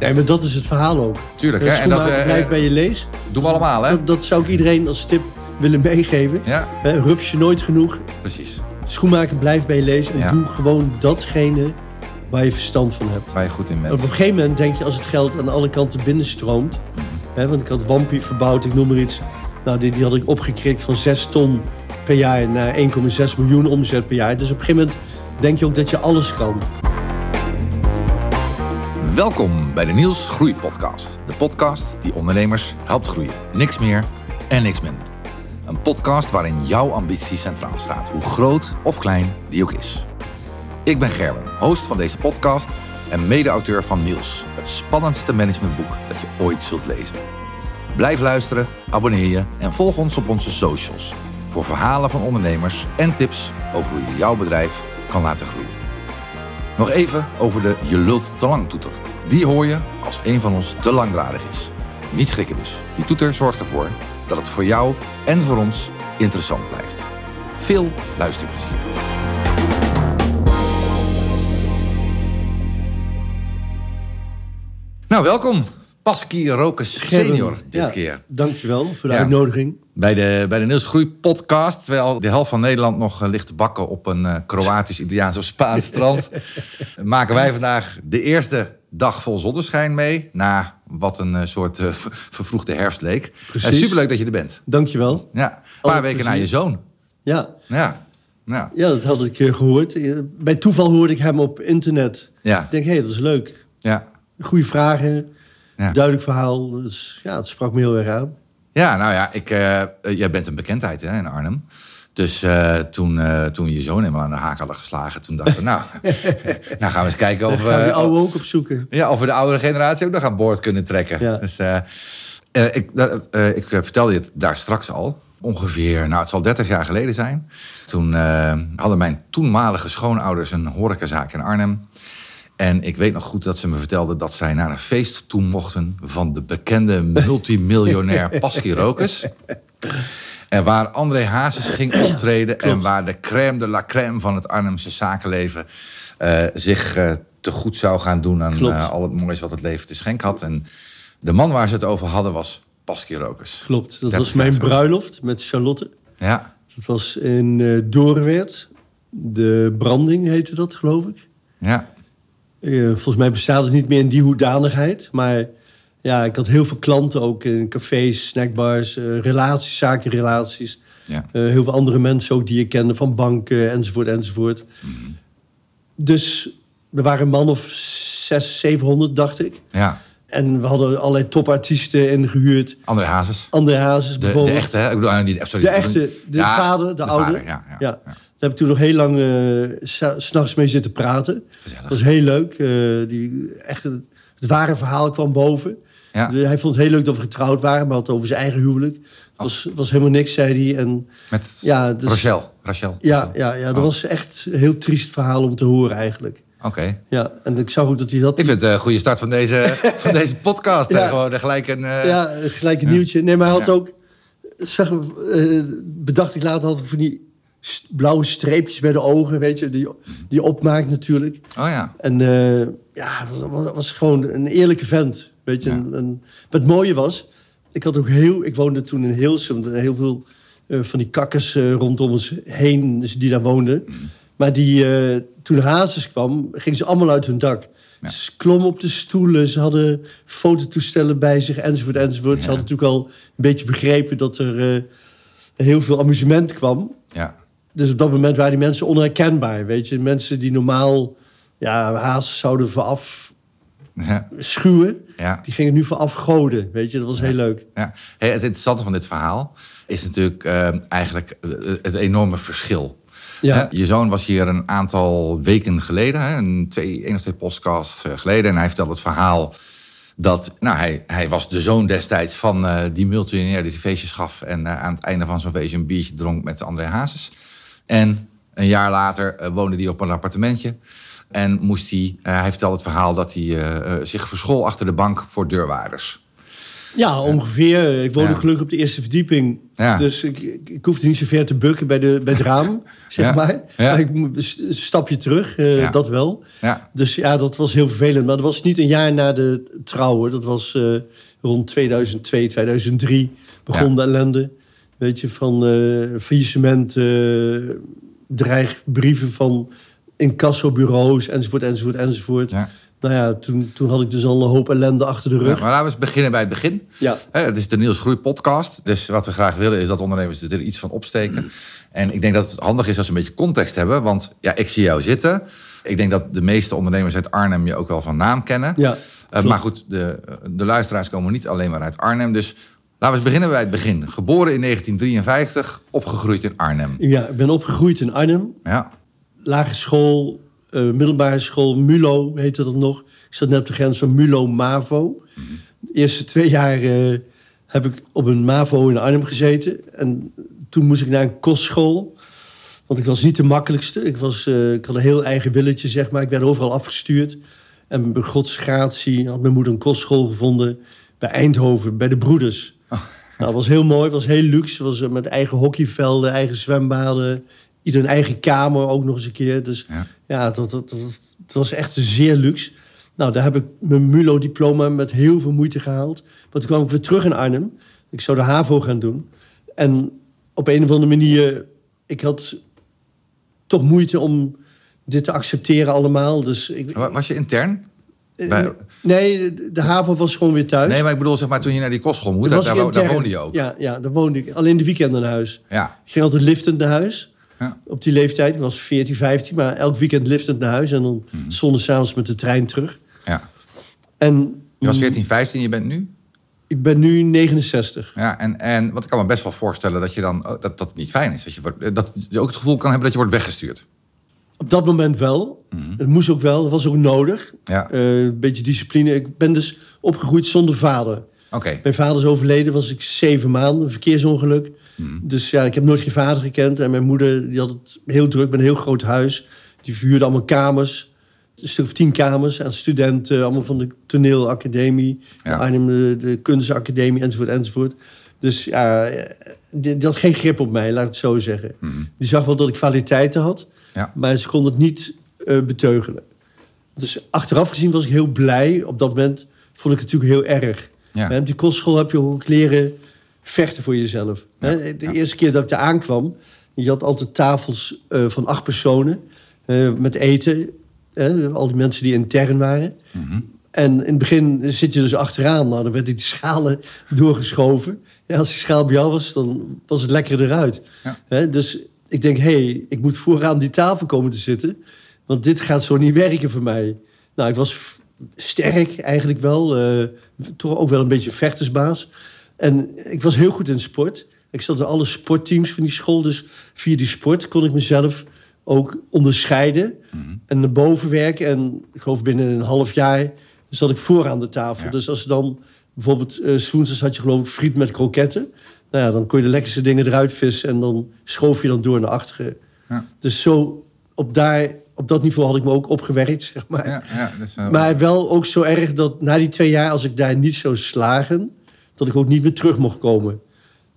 Nee, maar dat is het verhaal ook. Tuurlijk, hè? En dat eh, blijft bij je lees. doen we allemaal, hè? Dat, dat zou ik iedereen als tip willen meegeven. Ja, Hè, je nooit genoeg. precies. Schoenmaker blijft bij je lees. En Ja. doe gewoon datgene waar je verstand van hebt. Waar je goed in Op bent. een gegeven moment denk je als het geld aan alle kanten binnenstroomt. Hè, want ik had Wampie verbouwd, ik noem maar iets. Nou, die, die had ik opgekrikt van 6 ton per jaar naar 1,6 miljoen omzet per jaar. Dus op een gegeven moment denk je ook dat je alles kan. Welkom bij de Niels Groei Podcast. De podcast die ondernemers helpt groeien. Niks meer en niks minder. Een podcast waarin jouw ambitie centraal staat, hoe groot of klein die ook is. Ik ben Gerben, host van deze podcast en mede-auteur van Niels, het spannendste managementboek dat je ooit zult lezen. Blijf luisteren, abonneer je en volg ons op onze socials voor verhalen van ondernemers en tips over hoe je jouw bedrijf kan laten groeien. Nog even over de Je lult te lang toeter. Die hoor je als een van ons te langdradig is. Niet schrikken dus. Die toeter zorgt ervoor dat het voor jou en voor ons interessant blijft. Veel luisterplezier. Nou, welkom. Paskie Rokes senior dit Ja, keer. Dankjewel voor de Ja. uitnodiging. Bij de, bij de Niels Groei podcast. Terwijl de helft van Nederland nog eh, ligt te bakken op een eh, Kroatisch, Italiaans of Spaans strand. maken wij vandaag de eerste dag vol zonneschijn mee. Na wat een eh, soort eh, ver- vervroegde herfst leek. Precies. Superleuk dat je er bent. Dankjewel. Ja, een paar Alle weken na je zoon. Ja, Ja, ja, ja dat had ik eh, gehoord. Eh, Bij toeval hoorde ik hem op internet. ja, Ik denk, hé, dat is leuk. ja. Goede vragen, Ja. duidelijk verhaal. Dus, ja, het sprak me heel erg aan. Ja, nou ja, ik, jij bent een bekendheid hè, in Arnhem. Dus eh, toen, eh, toen je zoon helemaal aan de haak hadden geslagen, toen dachten we, nou, nou gaan we eens kijken of, we oude ook opzoeken. Ja, of we de oudere generatie ook nog aan boord kunnen trekken. Ja. Dus, eh, ik, ik vertelde je het daar straks al. Ongeveer, nou het zal 30 jaar geleden zijn. Toen hadden mijn toenmalige schoonouders een horecazaak in Arnhem. En ik weet nog goed dat ze me vertelden dat zij naar een feest toe mochten... van de bekende multimiljonair Pasky Rokas. En waar André Hazes ging optreden... en waar de crème de la crème van het Arnhemse zakenleven... eh, zich eh, te goed zou gaan doen aan eh, al het moois wat het leven te schenken had. En de man waar ze het over hadden was Pasky Rokas. Klopt, dat 30 was mijn bruiloft met Charlotte. Ja, Dat was in Doornweert. De branding heette dat, geloof ik. ja, Eh, volgens mij bestaat het niet meer in die hoedanigheid. Maar ja, ik had heel veel klanten ook in cafés, snackbars, eh, relaties, zakenrelaties. ja. Eh, heel veel andere mensen ook die ik kende van banken enzovoort enzovoort. Dus er waren een man of zes, 700 dacht ik. ja. En we hadden allerlei topartiesten ingehuurd. André Hazes. André Hazes De, de bijvoorbeeld. echte, hè? Ik bedoel, ah, niet, sorry. De echte, de Ja, vader, de, vader, ja, Ja. ja. Daar heb ik toen nog heel lang eh, s- s'nachts mee zitten praten. Gezellig. Dat was heel leuk. Eh, die, echt, het ware verhaal kwam boven. Ja. Dus hij vond het heel leuk dat we getrouwd waren, maar had het over zijn eigen huwelijk. Het was, was helemaal niks, zei hij. En Met Ja, dus- Rachel. Rachel. ja, ja, ja, dat Oh. was echt een heel triest verhaal om te horen eigenlijk. Oké. Ja, en ik zag ook dat hij dat... Ik vind het een goede start van deze, van deze podcast. Ja. Gewoon gelijk een... eh, Ja, gelijk een nieuwtje. Nee, maar hij had Ja. ook... Zag, eh, bedacht ik later, had ik van die blauwe streepjes bij de ogen, weet je, die, die opmaakt natuurlijk. Oh ja. En eh, ja, was, was gewoon een eerlijke vent, weet je. Ja. En, en wat het mooie was, ik had ook heel... Ik woonde toen in Hilsum, er heel veel eh, van die kakkers eh, rondom ons heen dus die daar woonden. Mm. Maar die, toen Hazes kwam, gingen ze allemaal uit hun dak. Ja. Ze klommen op de stoelen, ze hadden fototoestellen bij zich, enzovoort, enzovoort. Ze hadden natuurlijk al een beetje begrepen dat er heel veel amusement kwam. Ja. Dus op dat moment waren die mensen onherkenbaar, weet je. Mensen die normaal ja, Hazes zouden vooraf Ja. schuwen, Ja. die gingen nu vooraf goden, weet je. Dat was heel leuk. ja. Hey, het interessante van dit verhaal is natuurlijk eh, eigenlijk eh, het enorme verschil. Ja. Je zoon was hier een aantal weken geleden, hè, een, twee, één of twee podcasts eh, geleden. En hij vertelde het verhaal dat nou, hij, hij was de zoon destijds van die multimiljonair die feestjes gaf. En aan het einde van zo'n feestje een biertje dronk met André Hazes. En een jaar later eh, woonde hij op een appartementje. En moest hij, eh, hij vertelde het verhaal dat hij eh, zich verschool achter de bank voor deurwaarders. Ja, ongeveer. Ik woonde Ja. gelukkig op de eerste verdieping. Ja. Dus ik, ik, hoefde niet zo ver te bukken bij, de, bij het raam, zeg Ja. maar. Maar ik een stapje terug, dat wel. Dus ja, dat was heel vervelend. Maar dat was niet een jaar na de trouwen. Dat was rond 2002, 2003 begon de ellende. Weet je, van eh faillissement, eh, dreigbrieven van incassobureaus, enzovoort, enzovoort, enzovoort. Ja. Nou ja, toen, toen had ik dus al een hoop ellende achter de Ja, rug. maar laten we eens beginnen bij het begin. Ja. Hè, het is de Niels Groei podcast. Dus wat we graag willen is dat ondernemers er iets van opsteken. En ik denk dat het handig is als ze een beetje context hebben. Want ja, ik zie jou zitten. Ik denk dat de meeste ondernemers uit Arnhem je ook wel van naam kennen. Ja, Eh, maar goed, de, de luisteraars komen niet alleen maar uit Arnhem. Dus laten we eens beginnen bij het begin. Geboren in 1953, opgegroeid in Arnhem. Ja, ik ben opgegroeid in Arnhem. Ja, Lagere school, eh, middelbare school, MULO heette dat nog. Ik zat net op de grens van MULO-MAVO. De eerste twee jaar eh, heb ik op een MAVO in Arnhem gezeten. En toen moest ik naar een kostschool. Want ik was niet de makkelijkste. Ik, was, eh, ik had een heel eigen willetje, zeg maar. Ik werd overal afgestuurd. En bij Gods gratie had mijn moeder een kostschool gevonden... bij Eindhoven, bij de Broeders. Nou, het was heel mooi, het was heel luxe. Was eh, met eigen hockeyvelden, eigen zwembaden. Ieder een eigen kamer ook nog eens een keer. Dus Ja. ja, dat, dat, dat, het was echt zeer luxe. Nou, daar heb ik mijn MULO-diploma met heel veel moeite gehaald. Maar toen kwam ik weer terug in Arnhem. Ik zou de HAVO gaan doen. En op een of andere manier... Ik had toch moeite om dit te accepteren allemaal. Dus ik, Wa- was je intern? Eh, bij- nee, de, HAVO was gewoon weer thuis. Nee, maar ik bedoel, zeg maar, toen je naar die kostschool moet, daar, daar, woonde je ook. Ja, ja, daar woonde ik. Alleen de weekenden naar huis. Ja. Ik ging altijd liftend naar huis. Ja. Op die leeftijd. Ik was 14, 15. Maar elk weekend liftend naar huis. En dan Mhm. zondag s'avonds met de trein terug. ja. En Je was mm, 14, 15, je bent nu? ik ben nu 69. Ja, en, en wat ik kan me best wel voorstellen dat je dan oh, dat, dat niet fijn is. Dat je, wordt- dat je ook het gevoel kan hebben dat je wordt weggestuurd. Op dat moment wel. Mhm. Het moest ook wel. Dat was ook nodig. Ja, Eh, een beetje discipline. Ik ben dus opgegroeid zonder vader. oké. Mijn vader is overleden, was ik zeven maanden, een verkeersongeluk. Dus ja, ik heb nooit geen vader gekend. En mijn moeder die had het heel druk met een heel groot huis. Die verhuurde allemaal kamers. Een stuk of tien kamers aan studenten. Allemaal van de toneelacademie. Ja. Arnhem, de, de kunstacademie, enzovoort, enzovoort. Dus ja, eh, die, die had geen grip op mij, laat ik het zo zeggen. Die zag wel dat ik kwaliteiten had. Ja. Maar ze kon het niet eh, beteugelen. Dus achteraf gezien was ik heel blij. Op dat moment vond ik het natuurlijk heel erg. Ja. Op die kostschool heb je ook leren vechten voor jezelf. De eerste keer dat ik daar aankwam... je had altijd tafels eh, van acht personen eh, met eten. Al die mensen die intern waren. Mhm. En in het begin zit je dus achteraan. Nou, dan werden die schalen doorgeschoven. Ja, als die schaal bij jou was, dan was het lekker eruit. Ja. Dus ik denk, hé, hey, ik moet vooraan die tafel komen te zitten. Want dit gaat zo niet werken voor mij. Nou, ik was sterk eigenlijk wel. eh, toch ook wel een beetje vechtersbaas. En ik was heel goed in sport. Ik zat in alle sportteams van die school. Dus via die sport kon ik mezelf ook onderscheiden. En naar boven werken. En ik geloof binnen een half jaar zat ik vooraan de tafel. Ja. Dus als dan bijvoorbeeld... woensdags had je geloof ik friet met kroketten. Nou ja, dan kon je de lekkerste dingen eruit vissen. En dan schoof je dan door naar achteren. Ja. Dus zo op, daar, op dat niveau had ik me ook opgewerkt, zeg maar. Ja, ja, eh, Maar wel ook zo erg dat na die twee jaar, als ik daar niet zou slagen, dat ik ook niet meer terug mocht komen.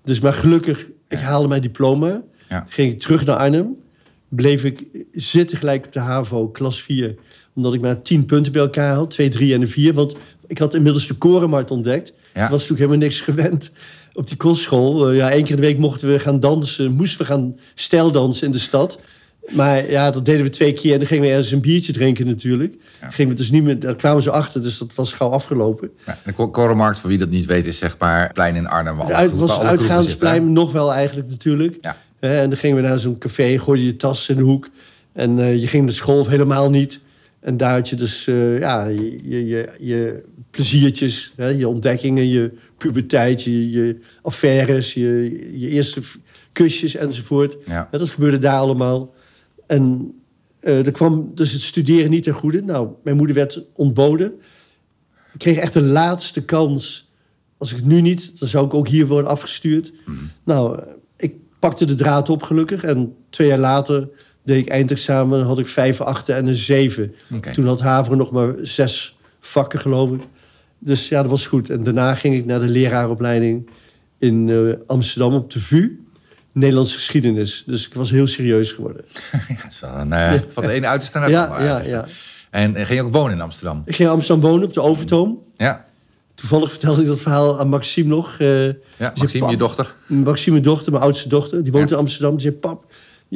Dus maar gelukkig, ik haalde mijn diploma. Ging ik terug naar Arnhem. Bleef ik zitten gelijk op de HAVO, klas 4. Omdat ik maar 10 punten bij elkaar had. 2, 3 en een 4. Want ik had inmiddels de korenmarkt ontdekt. Ja. Was natuurlijk helemaal niks gewend op die kostschool. Eh, ja, één keer in de week mochten we gaan dansen. Moesten we gaan stijldansen in de stad. Maar ja, dat deden we twee keer. En dan gingen we ergens een biertje drinken natuurlijk. Ja. Gingen we dus niet meer, daar kwamen ze achter. Dus dat was gauw afgelopen. ja, de Ko- Korenmarkt, voor wie dat niet weet, is zeg maar plein in Arnhem. Het uit, was kroegen uitgaansplein nog wel eigenlijk natuurlijk. Ja. Hè, en dan gingen we naar zo'n café, gooide je tas in de hoek. En eh, je ging naar school of helemaal niet. En daar had je dus eh, ja, je, je, je, je pleziertjes, hè, je ontdekkingen, je puberteit, je, je affaires, je, je eerste kusjes enzovoort. Ja. Ja, dat gebeurde daar allemaal. En eh er kwam dus het studeren niet ten goede. Nou, mijn moeder werd ontboden. Ik kreeg echt de laatste kans. Als ik het nu niet, dan zou ik ook hier worden afgestuurd. Nou, eh, ik pakte de draad op gelukkig. En twee jaar later deed ik eindexamen. Dan had ik vijf achten en een zeven. Toen had Haveren nog maar zes vakken, geloof ik. Dus ja, dat was goed. En daarna ging ik naar de leraaropleiding in eh, Amsterdam op de VU. Nederlandse geschiedenis. Dus ik was heel serieus geworden. ja, het is wel een, eh, van de ene uiterste naar de Ja, andere ja, ja. En eh, ging je ook wonen in Amsterdam? Ik ging in Amsterdam wonen op de Overtoom. Ja, Toevallig vertelde ik dat verhaal aan Maxime nog. eh, ja zei, Maxime, je "Pap, dochter. Maxime, mijn dochter, mijn oudste dochter, die woont Ja. in Amsterdam. Die zei, pap,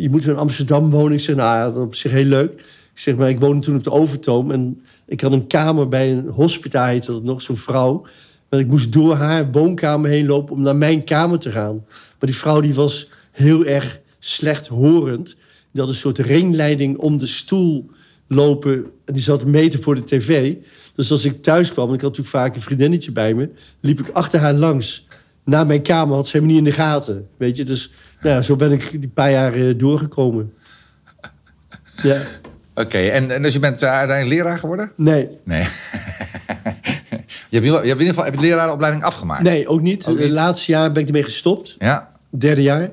je moet in Amsterdam wonen. Ik zeg, nou dat is op zich heel leuk. Ik zeg, maar ik woonde toen op de Overtoom. En ik had een kamer bij een hospita, heette dat nog, zo'n vrouw. Maar ik moest door haar woonkamer heen lopen om naar mijn kamer te gaan. Maar die vrouw die was heel erg slecht horend. Die had een soort ringleiding om de stoel lopen. En die zat een meter voor de tv. Dus als ik thuis kwam, en ik had natuurlijk vaak een vriendinnetje bij me... liep ik achter haar langs naar mijn kamer. Had ze helemaal niet in de gaten. Weet je, dus ja, zo ben ik die paar jaar eh, doorgekomen. Ja, Oké, en, en dus je bent eh, uiteindelijk leraar geworden? nee. Nee. je, hebt, in ieder- je hebt in ieder geval heb je de afgemaakt? Nee, ook niet. Het laatste jaar ben ik ermee gestopt. Ja, Derde jaar.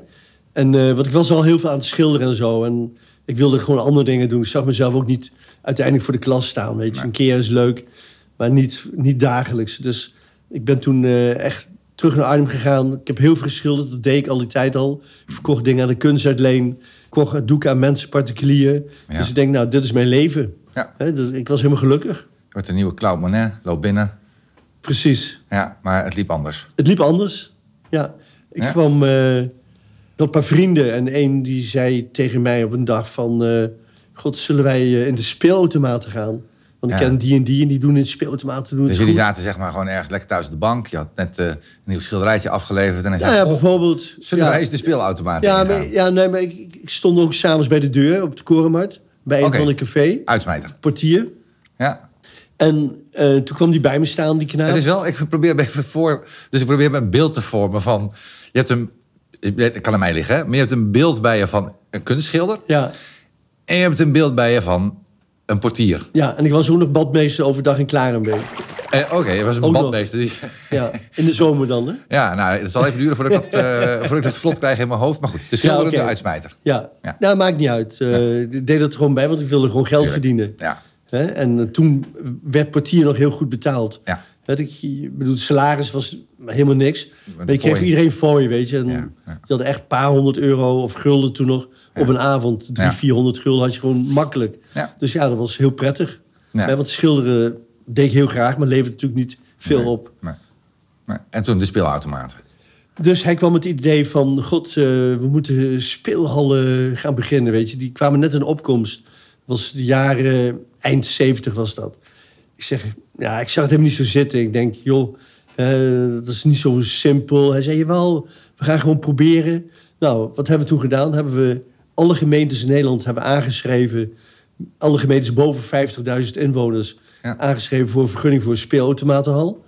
En eh want ik was al heel veel aan het schilderen en zo. En ik wilde gewoon andere dingen doen. Ik zag mezelf ook niet uiteindelijk voor de klas staan. Weet je, Nee. een keer is leuk, maar niet, niet dagelijks. Dus ik ben toen echt terug naar Arnhem gegaan. Ik heb heel veel geschilderd, dat deed ik al die tijd al. Ik verkocht dingen aan de kunstuitleen. Ik kocht doeken aan mensen, particulier. Ja. Dus ik denk, nou, dit is mijn leven. ja. Dus ik was helemaal gelukkig. Wordt een nieuwe Claude Monet, loop binnen. Precies. Ja, maar het liep anders. Het liep anders. Ja. Ik Ja? kwam met een paar vrienden. En een die zei tegen mij op een dag van... eh, God, zullen wij eh, in de speelautomaten gaan? Want ik Ja. ken die en die en die doen de speelautomaten. Doen Dus het jullie zaten zeg maar gewoon ergens lekker thuis op de bank. Je had net eh, een nieuw schilderijtje afgeleverd. En hij Ja, zei, ja, "Goh, bijvoorbeeld. zullen ja, wij eens de speelautomaat ja, ingaan?" maar, ja, nee, maar ik, ik stond ook s'avonds bij de deur op de Korenmarkt. Bij een van de café. Uitsmijter. Portier. Ja. En eh, toen kwam die bij me staan, die knaap. Het is wel, ik probeer even voor... Dus ik probeer een beeld te vormen van... Je hebt een... Het kan aan mij liggen, hè? Maar je hebt een beeld bij je van een kunstschilder. Ja, En je hebt een beeld bij je van een portier. ja, en ik was ook nog badmeester overdag in Klarenbeek. Eh, Oké, je was een Ook badmeester. Ja, in de zomer dan, hè? ja, nou, het zal even duren voordat ik, dat, eh, voordat ik dat vlot krijg in mijn hoofd. Maar goed, de schilder Ja, de uitsmijter. Ja, Ja. nou maakt niet uit. Eh, Ik deed dat er gewoon bij, want ik wilde gewoon geld Tuurlijk. verdienen. Ja, Hè? En eh, toen werd portier nog heel goed betaald. ja. Weet ik, ik bedoel, het salaris was helemaal niks. Maar je kreeg fooi. iedereen voor je, weet je. En Ja, ja. Je had echt een paar honderd euro of gulden toen nog op een avond. Drie, Ja. vierhonderd gulden had je gewoon makkelijk. Dus ja, dat was heel prettig. Want schilderen deed ik heel graag, maar levert natuurlijk niet veel Nee. op. Nee. Nee. En toen de speelautomaten. Dus hij kwam met het idee van... God, eh, we moeten speelhallen gaan beginnen, weet je. Die kwamen net in opkomst. Dat was de jaren... Eind 70 was dat. Ik zeg, ja, ik zag het helemaal niet zo zitten. Ik denk, joh, eh, dat is niet zo simpel. Hij zei, jawel, we gaan gewoon proberen. Nou, wat hebben we toen gedaan? Hebben we alle gemeentes in Nederland hebben aangeschreven... alle gemeentes boven 50.000 inwoners... Ja. aangeschreven voor een vergunning voor een speelautomatenhal.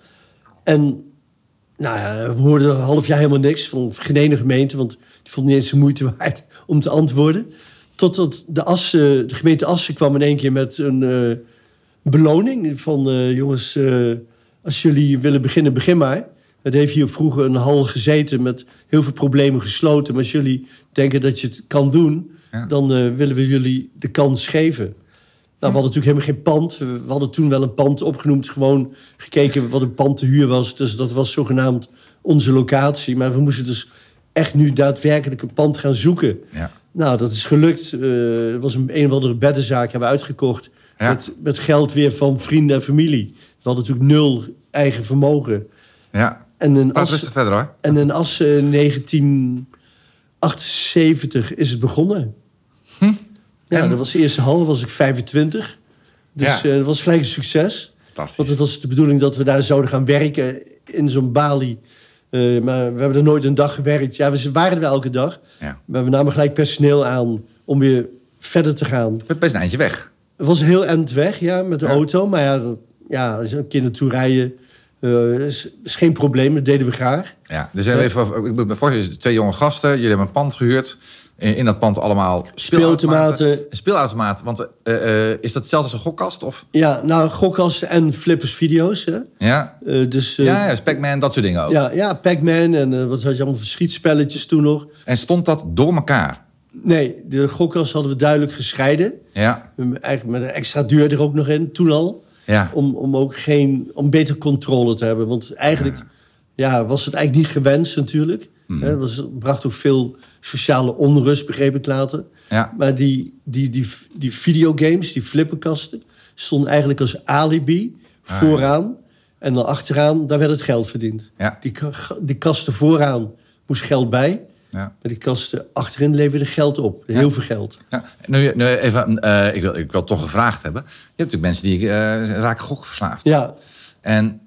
En nou ja, we hoorden een half jaar helemaal niks van geen ene gemeente, want die vond niet eens de moeite waard om te antwoorden. Totdat de, Assen, de gemeente Assen kwam in één keer met een eh, beloning van eh, jongens, eh, als jullie willen beginnen, begin maar. Het heeft hier vroeger een hal gezeten met heel veel problemen gesloten. Maar als jullie denken dat je het kan doen, Ja. dan eh, willen we jullie de kans geven. Nou, we hadden natuurlijk helemaal geen pand. We hadden toen wel een pand opgenoemd. Gewoon gekeken wat een pand te huur was. Dus dat was zogenaamd onze locatie. Maar we moesten dus echt nu daadwerkelijk een pand gaan zoeken. Ja. Nou, dat is gelukt. Het was een, een of andere beddenzaak hebben we uitgekocht. Ja. Met, met geld weer van vrienden en familie. We hadden natuurlijk nul eigen vermogen. Ja. En Assen, rustig verder hoor. en Assen in 1978 is het begonnen. Ja, En? dat was de eerste hal, dan was ik 25. Dus Ja. eh, dat was gelijk een succes. Want het was de bedoeling dat we daar zouden gaan werken in zo'n balie. Eh, maar we hebben er nooit een dag gewerkt. Ja, we waren er wel elke dag. Ja. Maar we namen gelijk personeel aan om weer verder te gaan. Het best een eindje weg. Het was heel eind weg, ja, met de Ja. auto. Maar ja, dat- ja, als je een keer naartoe rijden eh, is, is geen probleem. Dat deden we graag. Ja, dus even, ik moet me voorstellen, twee jonge gasten. Jullie hebben een pand gehuurd. In, in dat pand allemaal speelautomaten. Speelautomaten. Speelautomaat, want eh, eh, is dat hetzelfde als een gokkast? Of? Ja, nou, gokkasten en flippers video's. Hè? Ja, dus, ja, ja Pac-Man, dat soort dingen ook. ja, ja, Pac-Man en wat had je allemaal voor schietspelletjes toen nog. En stond dat door elkaar? Nee, de gokkast hadden we duidelijk gescheiden. Ja, Eigenlijk met een extra deur er ook nog in, toen al. Ja. Om, om ook geen, om beter controle te hebben. Want eigenlijk ja. was het eigenlijk niet gewenst natuurlijk. Was, bracht ook veel sociale onrust, begreep ik later. Ja. Maar die, die, die, die videogames, die flippenkasten, stonden eigenlijk als alibi Ah, vooraan. En dan achteraan, daar werd het geld verdiend. Ja. Die, die kasten vooraan moest geld bij. Ja. Maar die kasten achterin leverden geld op. Heel veel geld. Ja, nu, nu even, eh, ik, wil, ik wil toch gevraagd hebben. Je hebt natuurlijk mensen die eh, raken gokverslaafd. Ja, En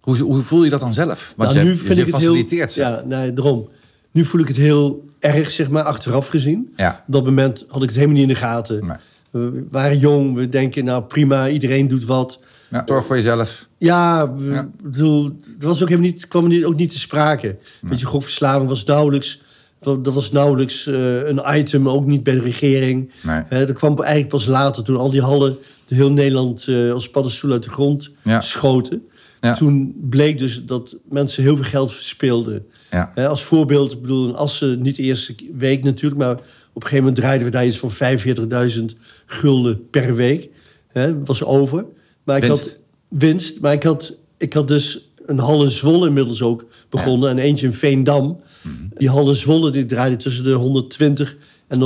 hoe, hoe voel je dat dan zelf? Want nou, je, nu vind je ik het heel... faciliteert ze. Ja, nee, daarom. Nu voel ik het heel erg, zeg maar, achteraf gezien. Ja. Op dat moment had ik het helemaal niet in de gaten. Nee. We waren jong, we denken, nou prima, iedereen doet wat. Ja, zorg voor jezelf. Ja, Ja. bedoel, het was ook helemaal niet, kwam niet, ook niet te sprake. Weet je, gokverslaving was nauwelijks, dat was nauwelijks eh, een item, ook niet bij de regering. Nee. Dat kwam eigenlijk pas later, toen al die hallen de heel Nederland eh, als paddenstoel uit de grond Ja. schoten. Ja. Toen bleek dus dat mensen heel veel geld verspeelden. Ja. Als voorbeeld, ik bedoel, als ze niet de eerste week natuurlijk, maar op een gegeven moment draaiden we daar iets van 45.000 gulden per week. Dat was over. Maar ik Winst. had winst, maar ik had, ik had dus een hal in Zwolle inmiddels ook begonnen en eentje in Veendam. Mhm. Die hal in Zwolle die draaide tussen de 120 en de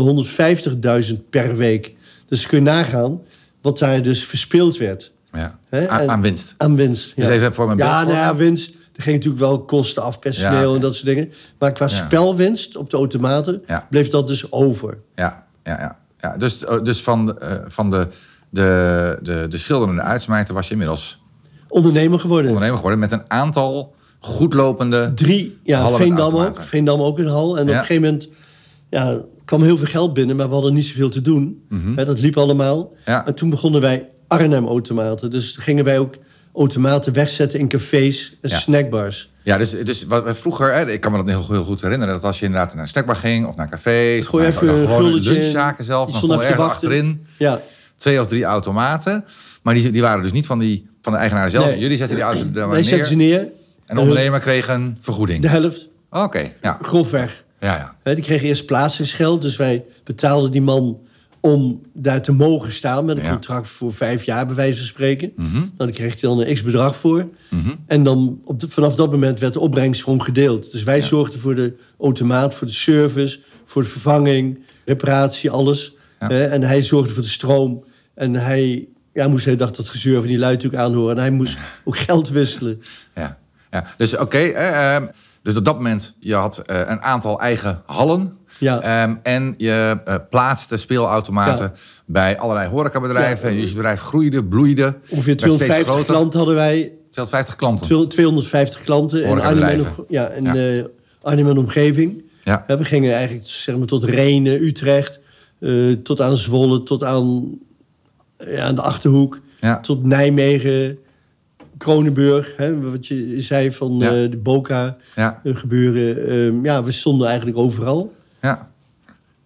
150.000 per week. Dus kun je nagaan wat daar dus verspeeld werd. Ja. Aan, en- aan winst. Aan winst. Dus even voor mijn Ja, beeld nou ja, winst. Er ging natuurlijk wel kosten af, personeel Ja, en dat soort dingen. Maar qua Ja. spelwinst op de automaten Ja. bleef dat dus over. Ja, ja, ja. ja. Dus, eh, dus van, de, eh, van de, de, de, de schilderende uitsmijter was je inmiddels Ondernemer geworden. ondernemer geworden met een aantal goedlopende... Drie, ja, Veendam ook. Veendam ook een hal. En op een gegeven moment ja, kwam heel veel geld binnen, maar we hadden niet zoveel te doen. Hè, dat liep allemaal. Mhm. Ja. En toen begonnen wij Arnhem-automaten. Dus gingen wij ook automaten wegzetten in cafés en Ja. snackbars. Ja, dus, dus wat we vroeger, hè, ik kan me dat heel, heel goed herinneren, dat als je inderdaad naar een snackbar ging of naar cafés, Gooi of even een lunchzaken zelf, dan stond ergens achterin Ja, twee of drie automaten. Maar die, die waren dus niet van, die, van de eigenaar zelf. Nee. Jullie zetten die auto er maar ze neer. En de ondernemer kreeg een vergoeding. De helft, Oké, ja. grofweg. Ja, ja. Die kregen eerst plaatsingsgeld, dus wij betaalden die man om daar te mogen staan met een Ja. contract voor vijf jaar, bij wijze van spreken. Mhm. Nou, daar kreeg hij dan een x-bedrag voor. En dan op de- vanaf dat moment werd de opbrengst gewoon gedeeld. Dus wij zorgden voor de automaat, voor de service, voor de vervanging, reparatie, alles. Ja. En hij zorgde voor de stroom. En hij ja, moest de hele dag dat gezeur van die lui natuurlijk aanhoren. En hij moest ook geld wisselen. ja. ja. Dus oké, eh, ehm, dus op dat moment, je had eh, een aantal eigen hallen. Ja. Ehm, en je eh, plaatste speelautomaten Ja. bij allerlei horecabedrijven. Ja. En je bedrijf groeide, bloeide. Ongeveer werd steeds 250 groter. klanten hadden wij 250 klanten. 250 klanten in Arnhem en, ja, in Ja. Arnhem en omgeving. Ja. We gingen eigenlijk zeg maar, tot Renen, Utrecht, tot aan Zwolle, tot aan, aan de Achterhoek, Ja. tot Nijmegen, Kronenburg, hè, wat je zei van Ja. eh, de Boca Ja. eh, gebeuren. Ehm, ja, we stonden eigenlijk overal. Ja.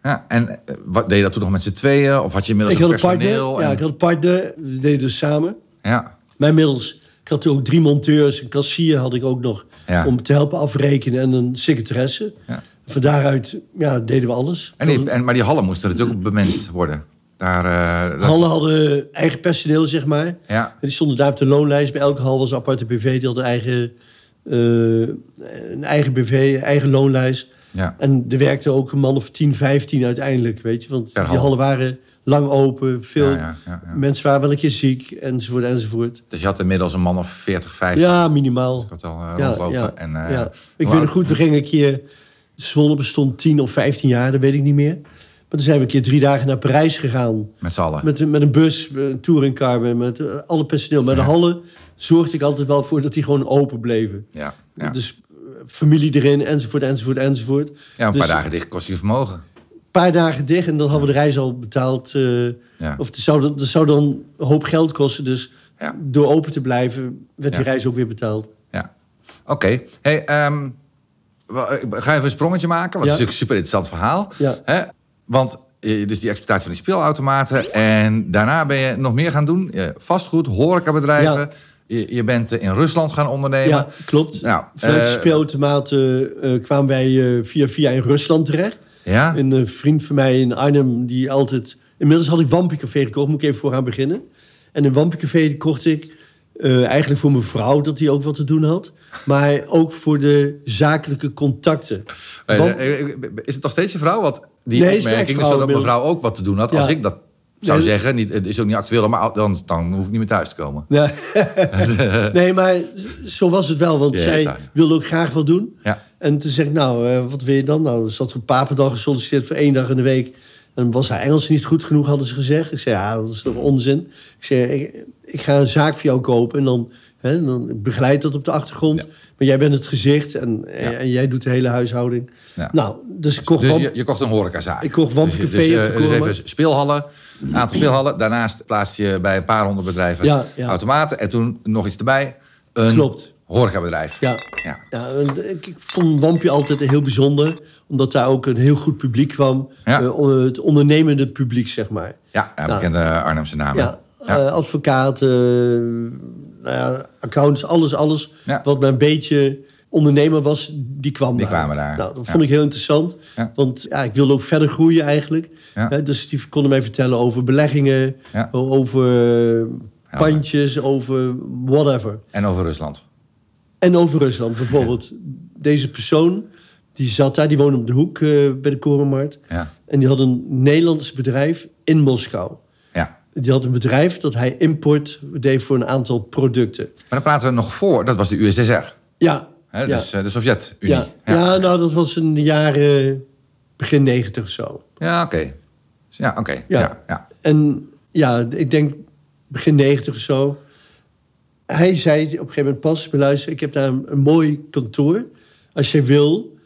ja. En eh, wat, deed je dat toen nog met z'n tweeën? Of had je inmiddels Ik had een partner, personeel? ja, ik had een partner, we deden dus samen. ja. Maar inmiddels, ik had ook drie monteurs, een kassier had ik ook nog Ja. om te helpen afrekenen en een secretaresse. Ja. Van daaruit ja, deden we alles. En die, en, maar die hallen moesten natuurlijk ook bemenst worden. Daar, eh, dat- Hallen hadden eigen personeel, zeg maar. Ja. En die stonden daar op de loonlijst. Bij elke hal was een aparte BV. Die hadden eigen, eh, een eigen BV, eigen loonlijst. Ja. En er werkte ook een man of 10, 15 uiteindelijk, weet je. Want Per die hal. hallen waren lang open. Veel Ja, ja, mensen waren wel een keer ziek, enzovoort, enzovoort. Dus je had inmiddels een man of 40, 50. Ja, minimaal. Ik had al eh, rondlopen. en, Ik weet nog goed, we gingen een keer... Zwolle bestond 10 of 15 jaar, dat weet ik niet meer. Maar toen zijn we een keer drie dagen naar Parijs gegaan. Met z'n allen. Met, een- met een bus, een touringcar, met, met eh, alle personeel. Maar de hallen zorgde ik altijd wel voor dat die gewoon open bleven. Ja, ja. Dus eh, familie erin, enzovoort, enzovoort, enzovoort. ja, een dus- paar dagen dicht kost je vermogen. Een paar dagen dicht en dan hadden we de reis al betaald. Ja. Of het zou, dat zou dan een hoop geld kosten. Dus Ja. door open te blijven, werd die reis ook weer betaald. Ja. Oké. Hey, ehm, ga even een sprongetje maken. Want het is natuurlijk een super interessant verhaal. Ja. Hè? Want eh, dus die exploitatie van die speelautomaten. En daarna ben je nog meer gaan doen. Vastgoed, horecabedrijven. Ja. Je, je bent eh, in Rusland gaan ondernemen. Ja, klopt. Nou, Vanuit de eh, speelautomaten kwamen wij eh, via via in Rusland terecht. Ja? Een vriend van mij in Arnhem, die altijd... Inmiddels had ik Wampie Café gekocht, moet ik even vooraan beginnen. En in Wampicafé kocht ik eigenlijk voor mijn vrouw dat die ook wat te doen had. Maar ook voor de zakelijke contacten. Want- Is het nog steeds je vrouw? Want die Nee, opmerking is dat mevrouw ook wat te doen had. Ja. Als ik dat zou Nee, zeggen, niet, het is ook niet actueel, maar dan, dan hoef ik niet meer thuis te komen. Nee, nee maar zo was het wel. Want Ja, zij wilde ook graag wat doen. Ja. En toen zeg ik, nou, eh, wat wil je dan? Nou, ze had een papendal gesolliciteerd voor één dag in de week. En was haar Engels niet goed genoeg, hadden ze gezegd. Ik zei, ja, dat is toch onzin? Ik zei, ik, ik ga een zaak voor jou kopen en dan, hè, dan begeleid dat op de achtergrond. Ja. Maar jij bent het gezicht en, Ja. en jij doet de hele huishouding. Ja. Nou, dus ik kocht Dus je, je kocht een horecazaak. Ik kocht Wampcafé Dus, dus, eh, dus even speelhallen, een aantal speelhallen. Daarnaast plaatste je bij een paar honderd bedrijven automaten. En toen nog iets erbij, een Klopt. horecabedrijf. Ja. Ja. Ik, ik vond Wampje altijd heel bijzonder. Omdat daar ook een heel goed publiek kwam. Ja. Eh, het ondernemende publiek, zeg maar. Ja, Nou. bekende Arnhemse namen. Ja, eh, advocaten, nou ja, accountants, alles, alles. Ja. Wat maar een beetje ondernemer was, die kwam Die daar. kwamen daar. Nou, dat vond ik heel interessant. Want ja, ik wilde ook verder groeien eigenlijk. Dus die konden mij vertellen over beleggingen, over eh, pandjes, over whatever. En over Rusland. En over Rusland bijvoorbeeld. Deze persoon, die zat daar, die woonde op de hoek eh, bij de Korenmarkt. Ja. En die had een Nederlands bedrijf in Moskou. Die had een bedrijf dat hij import deed voor een aantal producten. Maar dan praten we nog voor, dat was de USSR. Ja, Dus eh, de Sovjet-Unie. ja. ja. nou dat was in de jaren begin negentig of zo. Ja, oké. Ja, oké. Ja. Ja. Ja. En ja, ik denk begin negentig of zo. Hij zei op een gegeven moment pas, beluister, ik heb daar een, een mooi kantoor. Als jij wil,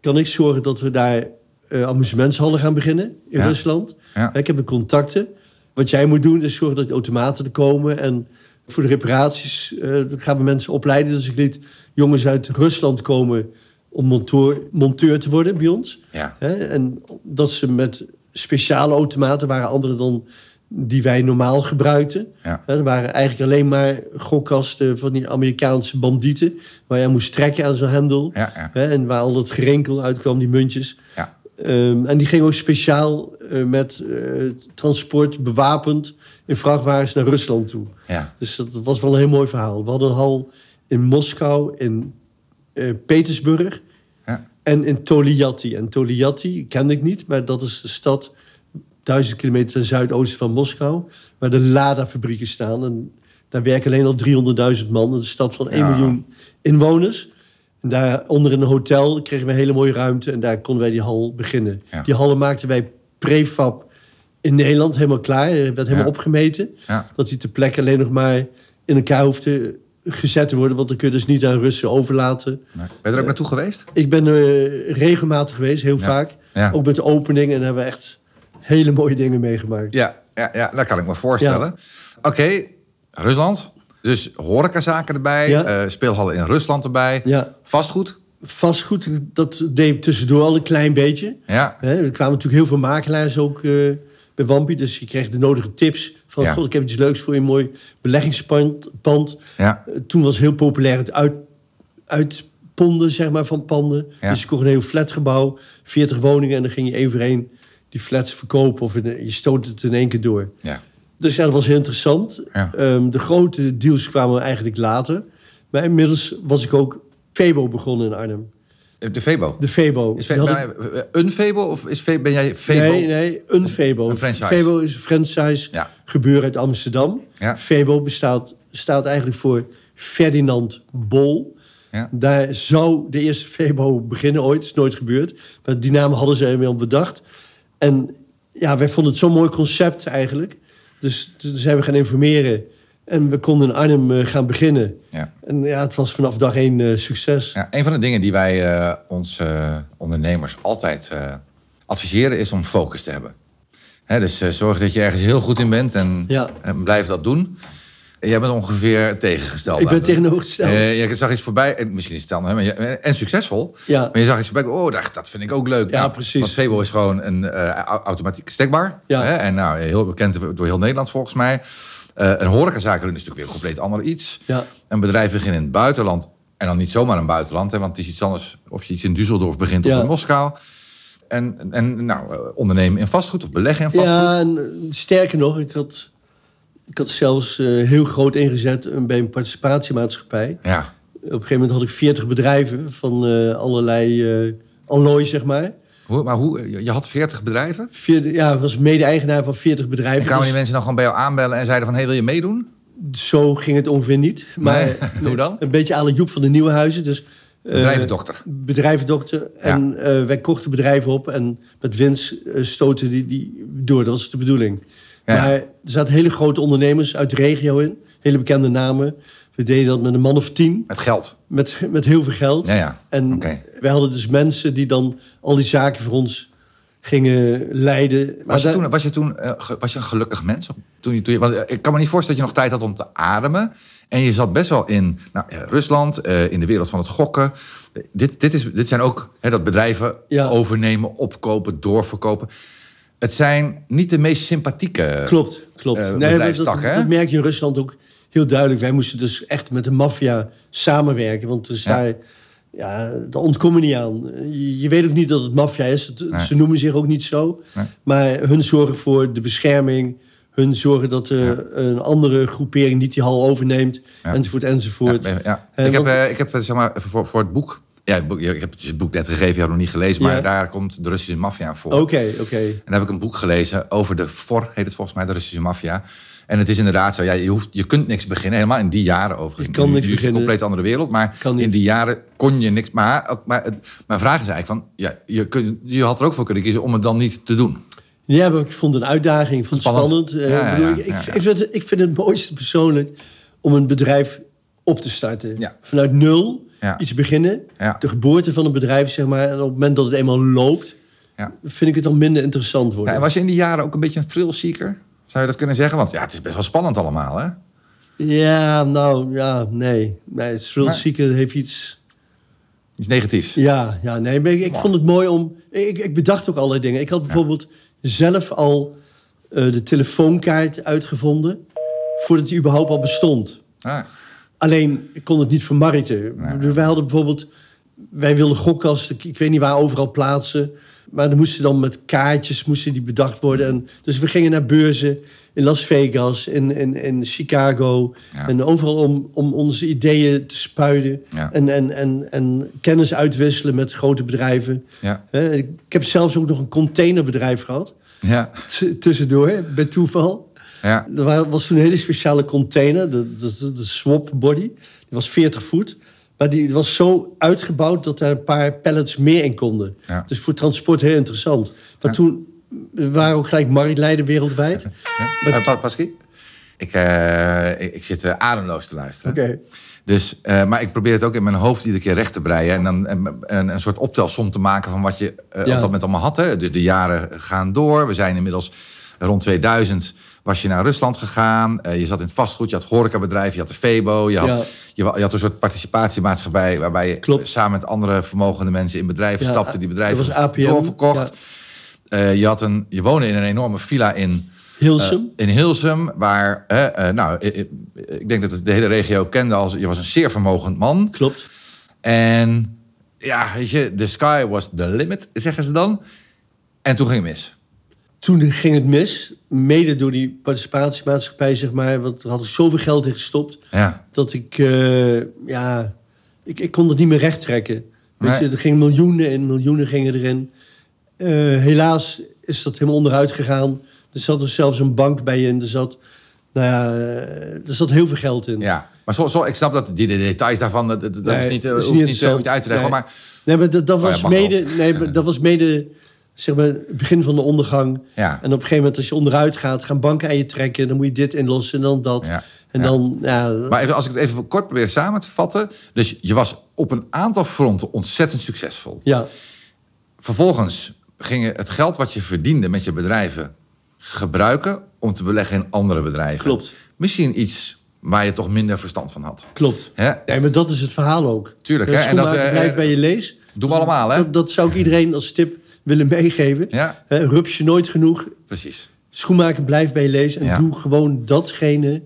kan ik zorgen dat we daar eh amusementshallen gaan beginnen in. Rusland. Ik heb de contacten. Wat jij moet doen is zorgen dat die automaten er komen. En voor de reparaties eh gaan we mensen opleiden. Dus ik liet jongens uit Rusland komen om monteur, monteur te worden bij ons. Ja. Hè, en dat ze met speciale automaten waren andere dan die wij normaal gebruikten. Ja. Hè, Er waren eigenlijk alleen maar gokkasten van die Amerikaanse bandieten. Waar je moest trekken aan zo'n hendel. Ja, ja. Hè, en waar al dat gerenkel uitkwam, die muntjes. Ja. Ehm, en die gingen ook speciaal eh, met eh, transport bewapend in vrachtwagens naar Rusland toe. Ja. Dus dat was wel een heel mooi verhaal. We hadden een hal in Moskou, in eh, Petersburg Ja. en in Toliati. En Toliati kende ik niet, maar dat is de stad duizend kilometer ten zuidoosten van Moskou, waar de Lada-fabrieken staan. En daar werken alleen al 300.000 man. Een stad van 1 Ja. miljoen inwoners. Daar onder in een hotel kregen we een hele mooie ruimte en daar konden wij die hal beginnen. Ja. Die hallen maakten wij prefab in Nederland helemaal klaar. Er werd helemaal Ja. opgemeten. Ja. Dat die ter plekke alleen nog maar in elkaar hoefde gezet te worden. Want dan kun je dus niet aan Russen overlaten. Nee. Ben je er ook naartoe geweest? Ik ben er regelmatig geweest, heel vaak. Ook met de opening. En hebben we echt hele mooie dingen meegemaakt. Ja, ja, ja dat kan ik me voorstellen. Oké, Rusland. Dus horecazaken erbij, Ja. eh, speelhallen in Rusland erbij. Ja. Vastgoed. Vastgoed, dat deed tussendoor al een klein beetje. Ja. Hè, er kwamen natuurlijk heel veel makelaars ook eh, bij Wampie. Dus je kreeg de nodige tips. Van, Ja. god, ik heb iets leuks voor je, een mooi beleggingspand. Pand. Ja. Eh, Toen was heel populair het uit, uitponden zeg maar, van panden. Ja. Dus je kocht een heel flatgebouw, 40 woningen... en dan ging je één voor één die flats verkopen... of in- je stoot het in één keer door. Ja. Dus ja, dat was heel interessant. Ja. Ehm, de grote deals kwamen eigenlijk later. Maar inmiddels was ik ook Febo begonnen in Arnhem. De Febo. De Febo. Is Die Fe- had ik- ben jij een Febo of is Fe- ben jij Febo? Nee, nee, een Febo. Een franchise. Febo is een franchise Ja. gebeuren uit Amsterdam. Ja. Febo bestaat, staat eigenlijk voor Ferdinand Bol. Ja. Daar zou de eerste Febo beginnen ooit. is nooit gebeurd. Maar die naam hadden ze inmiddels bedacht. En ja, wij vonden het zo'n mooi concept eigenlijk. Dus toen zijn we gaan informeren. En we konden in Arnhem eh, gaan beginnen. Ja. En ja, het was vanaf dag één eh, succes. Ja, een van de dingen die wij eh onze ondernemers altijd adviseren is om focus te hebben. Hè, dus zorg dat je ergens heel goed in bent en, Ja. en blijf dat doen. Jij bent ongeveer tegengesteld. Ik ben tegenovergesteld. Eh, je zag iets voorbij, en misschien is het dan, hè, maar je, en succesvol. Ja. Maar je zag iets voorbij, oh, dat, dat vind ik ook leuk. Ja, precies. Want Febo is gewoon een au- automatiek stekbar. Ja. Hè, en nou, heel bekend door heel Nederland volgens mij. Eh een horecazaak doen is natuurlijk weer een compleet ander iets. Ja. Een bedrijf beginnen in het buitenland. En dan niet zomaar een buitenland, hè, want het is iets anders of je iets in Düsseldorf begint Ja. of in Moskou. En, en nou, ondernemen in vastgoed of beleggen in vastgoed. Ja, en sterker nog, ik had Ik had zelfs eh, heel groot ingezet bij een participatiemaatschappij. Ja. Op een gegeven moment had ik 40 bedrijven van eh, allerlei eh allooi, zeg maar. Hoe, maar hoe, je had 40 bedrijven? 40, ja, ik was mede-eigenaar van 40 En bedrijven. kwamen die Dus mensen dan gewoon bij jou aanbellen en zeiden van... hé, hey, wil je meedoen? Zo ging het ongeveer niet. Maar Nee, hoe dan? Een beetje aan de Joep van de Nieuwenhuizen. Dus, Bedrijvendokter. bedrijvendokter. En wij kochten bedrijven op en met winst stoten die, die door. Dat was de bedoeling. Maar er zaten hele grote ondernemers uit de regio in. Hele bekende namen. We deden dat met een man of tien. Met geld. Met, met heel veel geld. Ja, ja. En Oké. wij hadden dus mensen die dan al die zaken voor ons gingen leiden. Maar Was je, toen, was je toen eh, was je een gelukkig mens? Toen je, toen je, want eh, ik kan me niet voorstellen dat je nog tijd had om te ademen. En je zat best wel in nou, eh, Rusland, in de wereld van het gokken. Dit, dit, is, dit zijn ook hè, dat bedrijven Ja. overnemen, opkopen, doorverkopen. Het zijn niet de meest sympathieke. Klopt, klopt. eh, nee, dat, dat, merk je in Rusland ook heel duidelijk. Wij moesten dus echt met de maffia samenwerken. Want dus Ja. daar, ja, daar ontkomen niet aan. Je, je weet ook niet dat het maffia is. Het- Nee. Ze noemen zich ook niet zo. Nee. Maar hun zorgen voor de bescherming. Hun zorgen dat er een andere groepering niet die hal overneemt. Ja. Enzovoort, enzovoort. ja. Eh, ik heb, want- eh, ik heb zeg maar, voor, voor het boek. Ja, het boek- ik heb het boek net gegeven, je had het nog niet gelezen, maar Ja. daar komt de Russische maffia voor. Oké, oké. En dan heb ik een boek gelezen over de FOR, heet het volgens mij, de Russische maffia. En het is inderdaad zo, ja, je, hoeft, je kunt niks beginnen, helemaal in die jaren overigens. Je kan Nu- niks nu is het een compleet andere wereld, maar in die jaren kon je niks. Maar, maar het- mijn vraag is eigenlijk van, ja, je, kun, je had er ook voor kunnen kiezen om het dan niet te doen. Ja, maar ik vond het een uitdaging. Ik vond het Spannend. spannend. Ja, ja, ik vind, het- ik vind het mooiste persoonlijk om een bedrijf op te starten. Vanuit nul Ja. iets beginnen. Ja. De geboorte van een bedrijf, zeg maar. En op het moment dat het eenmaal loopt, Ja. vind ik het dan minder interessant worden. En was je in die jaren ook een beetje een thrillseeker? Zou je dat kunnen zeggen? Want ja, het is best wel spannend allemaal, hè? Ja, nou, ja, nee. nee thrillseeker heeft iets... Iets negatiefs. Ja, ja nee, maar ik, ik vond het mooi om... Ik, ik bedacht ook allerlei dingen. Ik had bijvoorbeeld zelf al eh, de telefoonkaart uitgevonden... voordat die überhaupt al bestond. Ah, Alleen, ik kon het niet vermarkten. Nee. Wij hadden bijvoorbeeld... Wij wilden gokkasten, ik- weet niet waar, overal plaatsen. Maar dan moesten dan met kaartjes moesten die bedacht worden. En, dus we gingen naar beurzen in Las Vegas, in, in, in Chicago. Ja. En overal om, om onze ideeën te spuiden. Ja. En, en, en, en kennis uitwisselen met grote bedrijven. ja. Ik heb zelfs ook nog een containerbedrijf gehad. Ja. Tussendoor, bij toeval. Ja. Er wa- was toen een hele speciale container, de, de, de swap body. Die was 40 voet. Maar die was zo uitgebouwd dat er een paar pallets meer in konden. Ja. Dus voor transport heel interessant. Maar toen waren ook gelijk marktleider wereldwijd. Ja. Pa- Pasky? Ik, ik, ik zit eh, ademloos te luisteren. Oké. Dus, eh, maar ik probeer het ook in mijn hoofd iedere keer recht te breien. En dan een, een, een soort optelsom te maken van wat je eh, op dat moment allemaal had. Hè. Dus de jaren gaan door. We zijn inmiddels rond 2000 was je naar Rusland gegaan. Eh, je zat in het vastgoed, je had horecabedrijf, je had de Febo. Je had, Ja. je, had een soort participatiemaatschappij... waarbij je Klopt. samen met andere vermogende mensen in bedrijven Ja, stapte. Die bedrijven doorverkocht. Eh, je, had een, je woonde in een enorme villa in... Hilsum. Eh, in Hilsum, waar, eh, eh, nou, ik denk dat het de hele regio kende als je was een zeer vermogend man. Klopt. En ja, weet je, the sky was the limit, zeggen ze dan. En toen ging het mis. Toen ging het mis. Mede door die participatiemaatschappij, zeg maar. Want er had ik zoveel geld in gestopt. Ja, dat ik, eh, ja, ik, ik kon het niet meer recht trekken. Weet Nee. je, er gingen miljoenen en miljoenen gingen erin. Eh, helaas is dat helemaal onderuit gegaan. Er zat er zelfs een bank bij in. Er zat, nou ja, eh, er zat heel veel geld in. ja. Maar zo, zo, ik snap dat die de details daarvan, dat, dat, Nee, niet, hoeft niet niet uit te leggen. Nee. Maar Nee, maar dat, dat Oh was mede, nee, maar dat was mede, zeg maar, het begin van de ondergang. ja, En op een gegeven moment, als je onderuit gaat, gaan banken aan je trekken. Dan moet je dit inlossen en dan dat. ja. En ja. dan, ja, Maar even, als ik het even kort probeer samen te vatten. Dus je was op een aantal fronten ontzettend succesvol. ja, Vervolgens ging je het geld wat je verdiende met je bedrijven gebruiken om te beleggen in andere bedrijven. klopt, Misschien iets waar je toch minder verstand van had. klopt. Hè? Nee, maar dat is het verhaal ook. Tuurlijk, hè? En dat, eh, blijft bij je lees. Doen we allemaal, hè? Dat, dat zou ik iedereen als tip willen meegeven. Ja, Hè, rups je nooit genoeg. precies. Schoenmaker blijft bij je lees. En Ja. doe gewoon datgene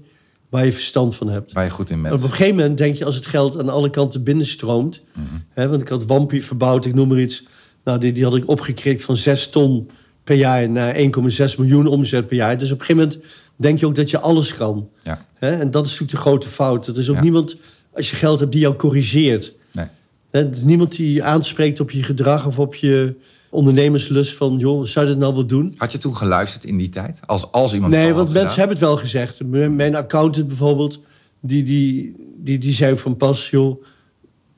waar je verstand van hebt. Waar je goed in En op bent. een gegeven moment denk je als het geld aan alle kanten binnenstroomt. Mhm. hè, want ik had Wampie verbouwd, ik noem maar iets. Nou, die, die had ik opgekrikt van 6 ton per jaar naar 1,6 miljoen omzet per jaar. Dus op een gegeven moment denk je ook dat je alles kan. Ja. Hè? En dat is natuurlijk de grote fout. Er is ook Ja. niemand, als je geld hebt, die jou corrigeert. Nee. Hè, Er is niemand die je aanspreekt op je gedrag of op je ondernemerslust van... joh, zou je dat nou wel doen? Had je toen geluisterd in die tijd? Als, als iemand Nee, want mensen gedaan? hebben het wel gezegd. Mijn accountant bijvoorbeeld, die, die, die, die zei van pas, joh,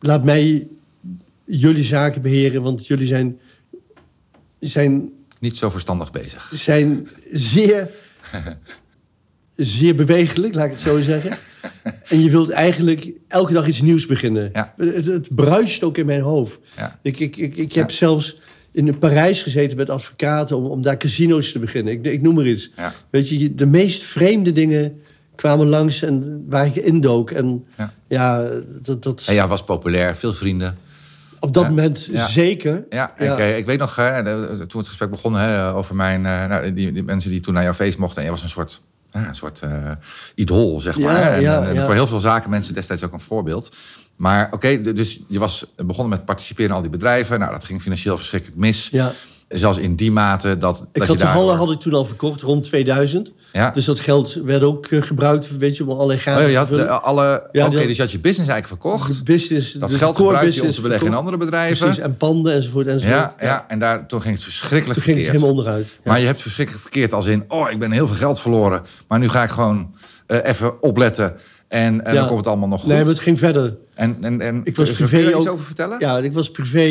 laat mij jullie zaken beheren, want jullie zijn, zijn, Niet zo verstandig bezig. zijn zeer, zeer bewegelijk, laat ik het zo zeggen. En je wilt eigenlijk elke dag iets nieuws beginnen. Ja. Het, het bruist ook in mijn hoofd. Ja. Ik, ik, ik, ik heb Ja. zelfs in Parijs gezeten met advocaten om, om daar casino's te beginnen. Ik, ik noem maar iets. Ja. Weet je, je- de meest vreemde dingen kwamen langs en waar ik indook. En Ja. ja, dat, dat En ja, was populair, veel vrienden. op dat Ja. moment Ja. zeker. Ja, Ja. Ik, eh, ik weet nog, hè, de- toen het gesprek begon hè, over mijn, eh, nou, die, die mensen die toen naar jouw feest mochten. En jij was een soort, ja, een soort eh, idool, zeg maar. En. Voor heel veel zaken mensen destijds ook een voorbeeld. Maar oké, dus je was begonnen met participeren in al die bedrijven. Nou, dat ging financieel verschrikkelijk mis. Ja. Zelfs in die mate dat, Ik dat had de hallen had ik toen al verkocht, rond 2000. Ja. Dus dat geld werd ook eh, gebruikt weet je, om allerlei Oh, gaten ja, je had de, vullen. alle, Ja, oké, dus je had je business eigenlijk verkocht. De business, Dat de geld core gebruikte je om te beleggen in andere bedrijven. Precies, en panden enzovoort enzovoort. Ja, ja, en daar, toen ging het verschrikkelijk Toen ging het verkeerd. helemaal onderuit. Ja. Maar je hebt verschrikkelijk verkeerd als in... oh, ik ben heel veel geld verloren. Maar nu ga ik gewoon eh, even opletten. En, en Ja. dan komt het allemaal nog goed. Nee, maar het ging verder. En, en, en, Ik was kun privé je daar iets ook- over vertellen? Ja, ik was privé...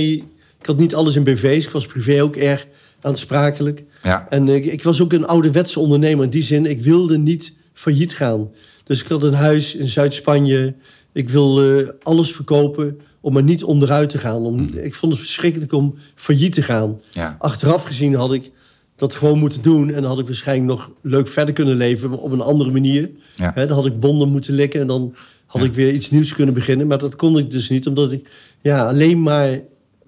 Ik had niet alles in BV's. Ik was privé ook erg aansprakelijk. Ja. En ik, ik was ook een ouderwetse ondernemer. In die zin, ik wilde niet failliet gaan. Dus ik had een huis in Zuid-Spanje. Ik wilde alles verkopen om er niet onderuit te gaan. Om, Ik vond het verschrikkelijk om failliet te gaan. Ja. Achteraf gezien had ik dat gewoon moeten doen. En dan had ik waarschijnlijk nog leuk verder kunnen leven op een andere manier. Ja. Dan had ik wonden moeten likken en dan had ik weer iets nieuws kunnen beginnen. Maar dat kon ik dus niet, omdat ik ja, alleen maar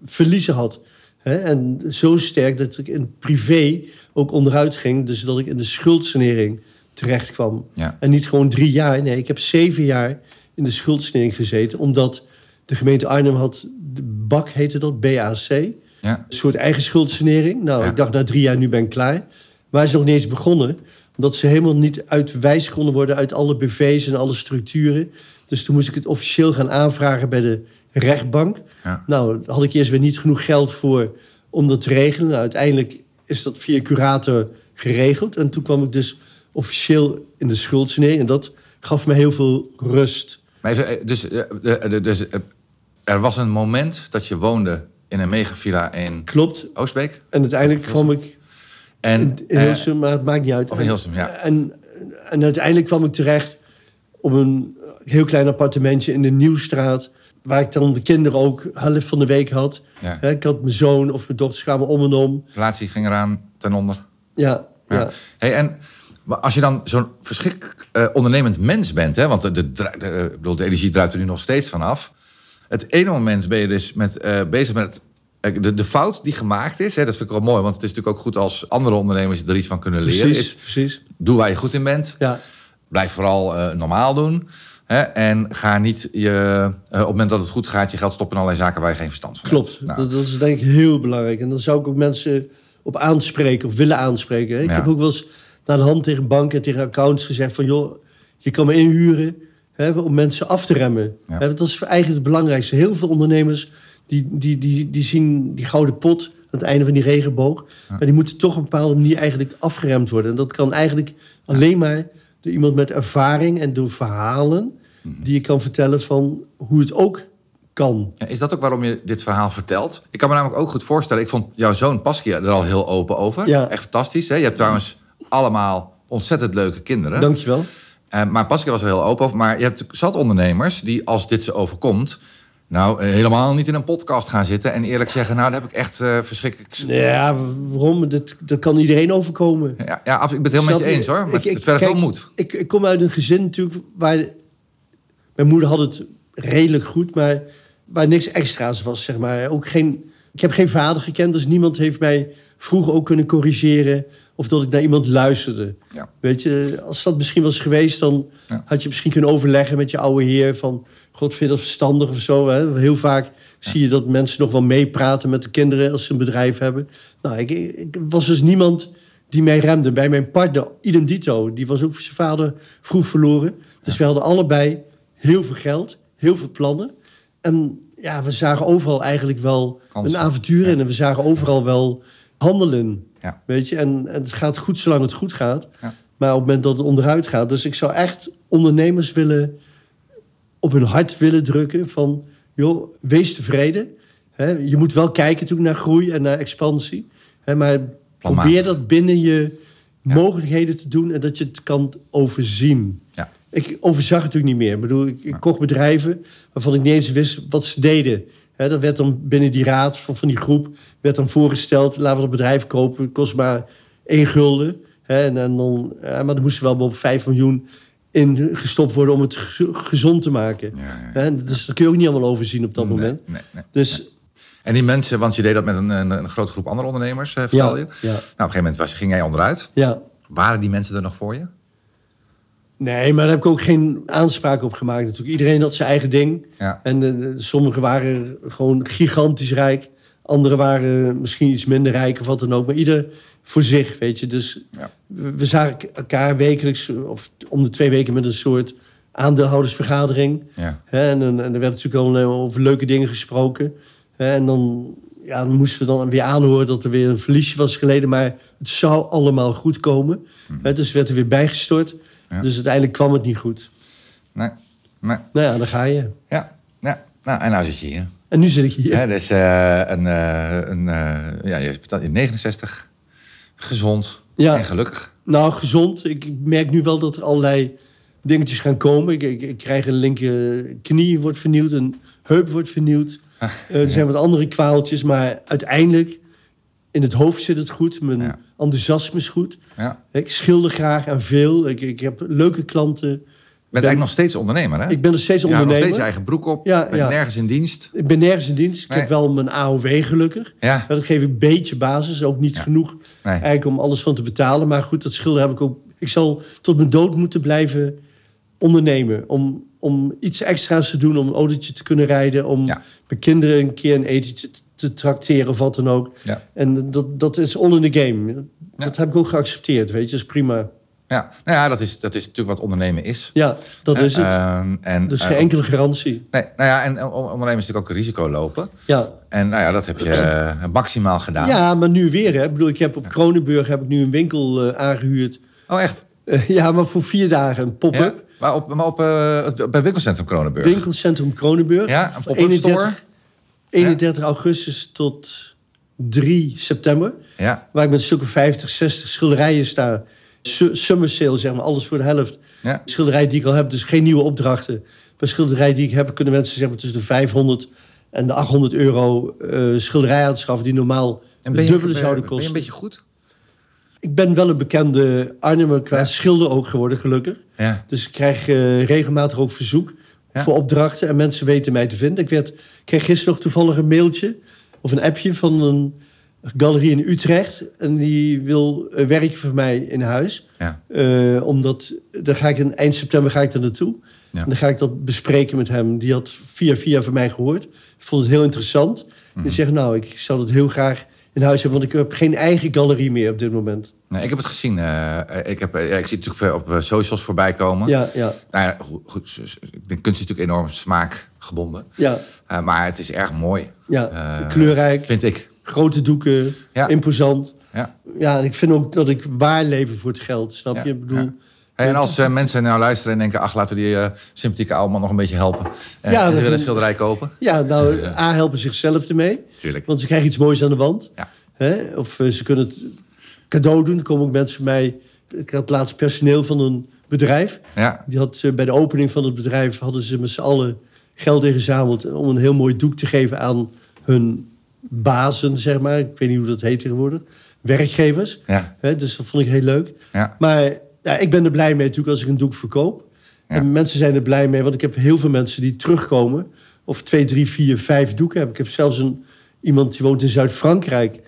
verliezen had. Hè, en zo sterk dat ik in privé ook onderuit ging. Dus dat ik in de schuldsanering terecht kwam. Ja. En niet gewoon drie jaar. Nee, ik heb zeven jaar in de schuldsanering gezeten. Omdat de gemeente Arnhem had, de BAC heette dat, BAC. Ja. Een soort eigen schuldsanering. Nou, ik dacht na drie jaar, nu ben ik klaar. Maar ze nog niet eens begonnen. Omdat ze helemaal niet uitwijs konden worden uit alle BV's en alle structuren. Dus toen moest ik het officieel gaan aanvragen bij de rechtbank. Ja. Nou, daar had ik eerst weer niet genoeg geld voor om dat te regelen. Nou, uiteindelijk is dat via curator geregeld. En toen kwam ik dus officieel in de schuldsanering. En dat gaf me heel veel rust. Maar even, eh, dus, eh, eh, dus er was een moment dat je woonde in een megavilla in Klopt. Oostbeek. En uiteindelijk kwam ik En, in eh, Hilsum, maar het maakt niet uit. of in Hilsum, ja. En, en uiteindelijk kwam ik terecht op een heel klein appartementje in de Nieuwstraat... waar ik dan de kinderen ook helft van de week had. Ja. Ik had mijn zoon of mijn dochter kwamen om en om. relatie ging eraan ten onder. Ja, ja. Ja. Hey, en maar als je dan zo'n verschrikkelijk eh, ondernemend mens bent, hè, want de, de, de, de- bedoel, de energie druipt er nu nog steeds vanaf. Het ene moment ben je dus met, eh, bezig met eh, de, de fout die gemaakt is. Hè, dat vind ik wel mooi, want het is natuurlijk ook goed als andere ondernemers er iets van kunnen leren. precies, Is, precies. doe waar je goed in bent. Ja, Blijf vooral eh, normaal doen. Hè, en ga niet je, eh, op het moment dat het goed gaat, je geld stoppen in allerlei zaken waar je geen verstand van klopt. hebt. Nou, Dat, dat is denk ik heel belangrijk. En dan zou ik ook mensen op aanspreken of willen aanspreken. hè. Ik Ja. heb ook wel eens naar de hand tegen banken en tegen accounts gezegd van... joh, je kan me inhuren hè, om mensen af te remmen. Ja. Hè, dat is eigenlijk het belangrijkste. Heel veel ondernemers die, die, die, die zien die gouden pot aan het einde van die regenboog. Maar die moeten toch op een bepaalde manier eigenlijk afgeremd worden. En dat kan eigenlijk alleen maar door iemand met ervaring en door verhalen... Mhm. die je kan vertellen van hoe het ook kan. Ja, is dat ook waarom je dit verhaal vertelt? Ik kan me namelijk ook goed voorstellen. Ik vond jouw zoon Paskia er al heel open over. Ja. Echt fantastisch. Hè? Je hebt trouwens allemaal ontzettend leuke kinderen. Dankjewel. Eh, maar Pascal was er heel open over. Maar je hebt zat ondernemers die, als dit ze overkomt... nou, eh, helemaal niet in een podcast gaan zitten... en eerlijk zeggen, nou, daar heb ik echt eh, verschrikkelijk... Ja, waarom? Dat, dat kan iedereen overkomen. Ja, ja, absoluut. ik ben het heel met je eens, hoor. Maar Ik- ik- het vergt wel moed. Ik, ik kom uit een gezin natuurlijk waar... Mijn moeder had het redelijk goed, maar waar niks extra's was, zeg maar. Ook geen, ik heb geen vader gekend, dus niemand heeft mij vroeger ook kunnen corrigeren... of dat ik naar iemand luisterde. Ja. Weet je, als dat misschien was geweest, dan Ja. had je misschien kunnen overleggen met je oude heer... van, god, vind je dat verstandig of zo? Hè? Heel vaak zie je dat mensen nog wel meepraten met de kinderen... als ze een bedrijf hebben. Nou, ik, ik was dus niemand die mij remden. Bij mijn partner, idem dito, die was ook zijn vader vroeg verloren. Dus we hadden allebei heel veel geld, heel veel plannen. En ja, we zagen overal eigenlijk wel Kansen. een avontuur in. En we zagen overal wel handelen. Ja. Weet je, en, en het gaat goed zolang het goed gaat. Ja. Maar op het moment dat het onderuit gaat. Dus ik zou echt ondernemers willen op hun hart willen drukken van, joh, wees tevreden. Je moet wel kijken natuurlijk naar groei en naar expansie. Hè, maar Planmatig. probeer dat binnen je mogelijkheden te doen en dat je het kan overzien. Ja. Ik overzag het natuurlijk niet meer. Ik bedoel, ik, ik kocht bedrijven waarvan ik niet eens wist wat ze deden. Hè, dat werd dan binnen die raad van, van die groep werd dan voorgesteld, laten we dat bedrijf kopen, kost maar één gulden. En, en dan, ja, maar er moest wel op 5 miljoen in gestopt worden om het ge- gezond te maken. Ja, dus dat kun je ook niet allemaal overzien op dat Nee, moment. nee, nee. Dus En die mensen, want je deed dat met een, een, een grote groep andere ondernemers, eh, vertel Ja, je. ja. Nou, op een gegeven moment was, ging jij onderuit. ja. Waren die mensen er nog voor je? Nee, maar daar heb ik ook geen aanspraak op gemaakt natuurlijk. Iedereen had zijn eigen ding. Ja. En eh, sommigen waren gewoon gigantisch rijk. Anderen waren misschien iets minder rijk of wat dan ook. Maar ieder voor zich, weet je. Dus Ja. we zagen elkaar wekelijks of om de twee weken met een soort aandeelhoudersvergadering. Ja. En, en er werd natuurlijk al eh, over leuke dingen gesproken. En dan, ja, dan moesten we dan weer aanhoren dat er weer een verliesje was geleden. Maar het zou allemaal goed komen. Hè, dus werd er weer bijgestort. Ja. Dus uiteindelijk kwam het niet goed. Nee. nee. Nou ja, dan ga je. Ja. ja. Nou, en nou zit je hier. En nu zit ik hier. Ja, dus een, eh, een eh, ja, je vertelt in 69, gezond Ja. en gelukkig. Nou, gezond. Ik merk nu wel dat er allerlei dingetjes gaan komen. Ik, ik, ik krijg een linker knie wordt vernieuwd, een heup wordt vernieuwd. Ah, Eh, er zijn wat andere kwaaltjes, maar uiteindelijk in het hoofd zit het goed. Mijn Ja. enthousiasme is goed. Ja. Ik schilder graag aan veel. Ik, ik heb leuke klanten. Je bent eigenlijk nog steeds ondernemer, hè? Ik ben nog steeds Je houdt nog ondernemer. steeds eigen broek op. Ja, bent ja. nergens in dienst. Ik ben nergens in dienst. Ik Nee. heb wel mijn AOW gelukkig. Ja. Dat geef ik een beetje basis. Ook niet Ja. genoeg Nee. eigenlijk om alles van te betalen. Maar goed, dat schilder heb ik ook... Ik zal tot mijn dood moeten blijven ondernemen. Om, om iets extra's te doen. Om een autootje te kunnen rijden. Om Ja. mijn kinderen een keer een etentje te, te trakteren of wat dan ook. Ja. En dat, dat is all in the game. Dat, Ja. dat heb ik ook geaccepteerd, weet je. Dat is prima. Ja, nou ja, dat is, dat is natuurlijk wat ondernemen is. Ja, dat is het. Ehm, en, dus eh, geen enkele garantie. Nee, nou ja, en on- ondernemen is natuurlijk ook een risico lopen. Ja. En nou ja, dat heb je eh, maximaal gedaan. ja, maar nu weer. Hè. Ik bedoel, ik heb op Kronenburg heb ik nu een winkel eh, aangehuurd. Oh, echt? Eh, ja, maar voor vier dagen een pop-up. Ja? Maar op, maar op eh, bij winkelcentrum Kronenburg? Winkelcentrum Kronenburg. Ja, een pop-up 31 store? 31 augustus tot 3 september. Ja, Waar ik met een stuk of 50, 60 schilderijen sta. Su- Summer sale, zeg maar, alles voor de helft. ja. Schilderijen die ik al heb, dus geen nieuwe opdrachten. Bij schilderijen die ik heb, kunnen mensen zeg maar, tussen de 500 en de 800 euro eh schilderij aanschaffen... die normaal En het ben je, dubbele zouden ben je kosten. een beetje goed? Ik ben wel een bekende Arnhemmer qua Ja. schilder ook geworden, gelukkig. Ja. Dus ik krijg eh, regelmatig ook verzoek Ja. voor opdrachten. En mensen weten mij te vinden. Ik werd, kreeg gisteren nog toevallig een mailtje of een appje van een galerie in Utrecht. En die wil een werkje voor mij in huis. Ja. Eh, omdat, daar ga ik in, eind september ga ik er naartoe. Ja. En dan ga ik dat bespreken met hem. Die had via via van mij gehoord. Ik vond het heel interessant. Mhm. Die zegt, nou, ik zou dat heel graag in huis hebben. Want ik heb geen eigen galerie meer op dit moment. Nee, ik heb het gezien. eh, ik, heb, eh, ja, ik zie het natuurlijk veel op eh, socials voorbij komen. Ja, ja, Nou ja, goed, denk kunst is natuurlijk enorm smaakgebonden. ja. Eh, maar het is erg mooi. Ja, Eh, kleurrijk. Vind ik. Grote doeken, Ja. imposant. Ja. Ja, en ik vind ook dat ik waar leven voor het geld. Snap Ja, je? Ik bedoel, ja. Hey, en als eh, mensen nou luisteren en denken... ach, laten we die eh, sympathieke oude man nog een beetje helpen. Ja, Uh, en ze willen een schilderij kopen. ja, nou, A, helpen zichzelf ermee. Tuurlijk. Want ze krijgen iets moois aan de wand. Ja. Hè? Of eh, ze kunnen het cadeau doen. Er komen ook mensen bij mij... Ik had laatst personeel van een bedrijf. Ja, Die had eh, bij de opening van het bedrijf... hadden ze met z'n allen geld ingezameld... om een heel mooi doek te geven aan hun bazen, zeg maar. Ik weet niet hoe dat heet tegenwoordig. Werkgevers. ja, Hè? Dus dat vond ik heel leuk. ja. Maar ja, ik ben er blij mee natuurlijk als ik een doek verkoop. Ja. En mensen zijn er blij mee, want ik heb heel veel mensen die terugkomen. Of twee, drie, vier, vijf doeken heb. Ik heb zelfs een, iemand die woont in Zuid-Frankrijk.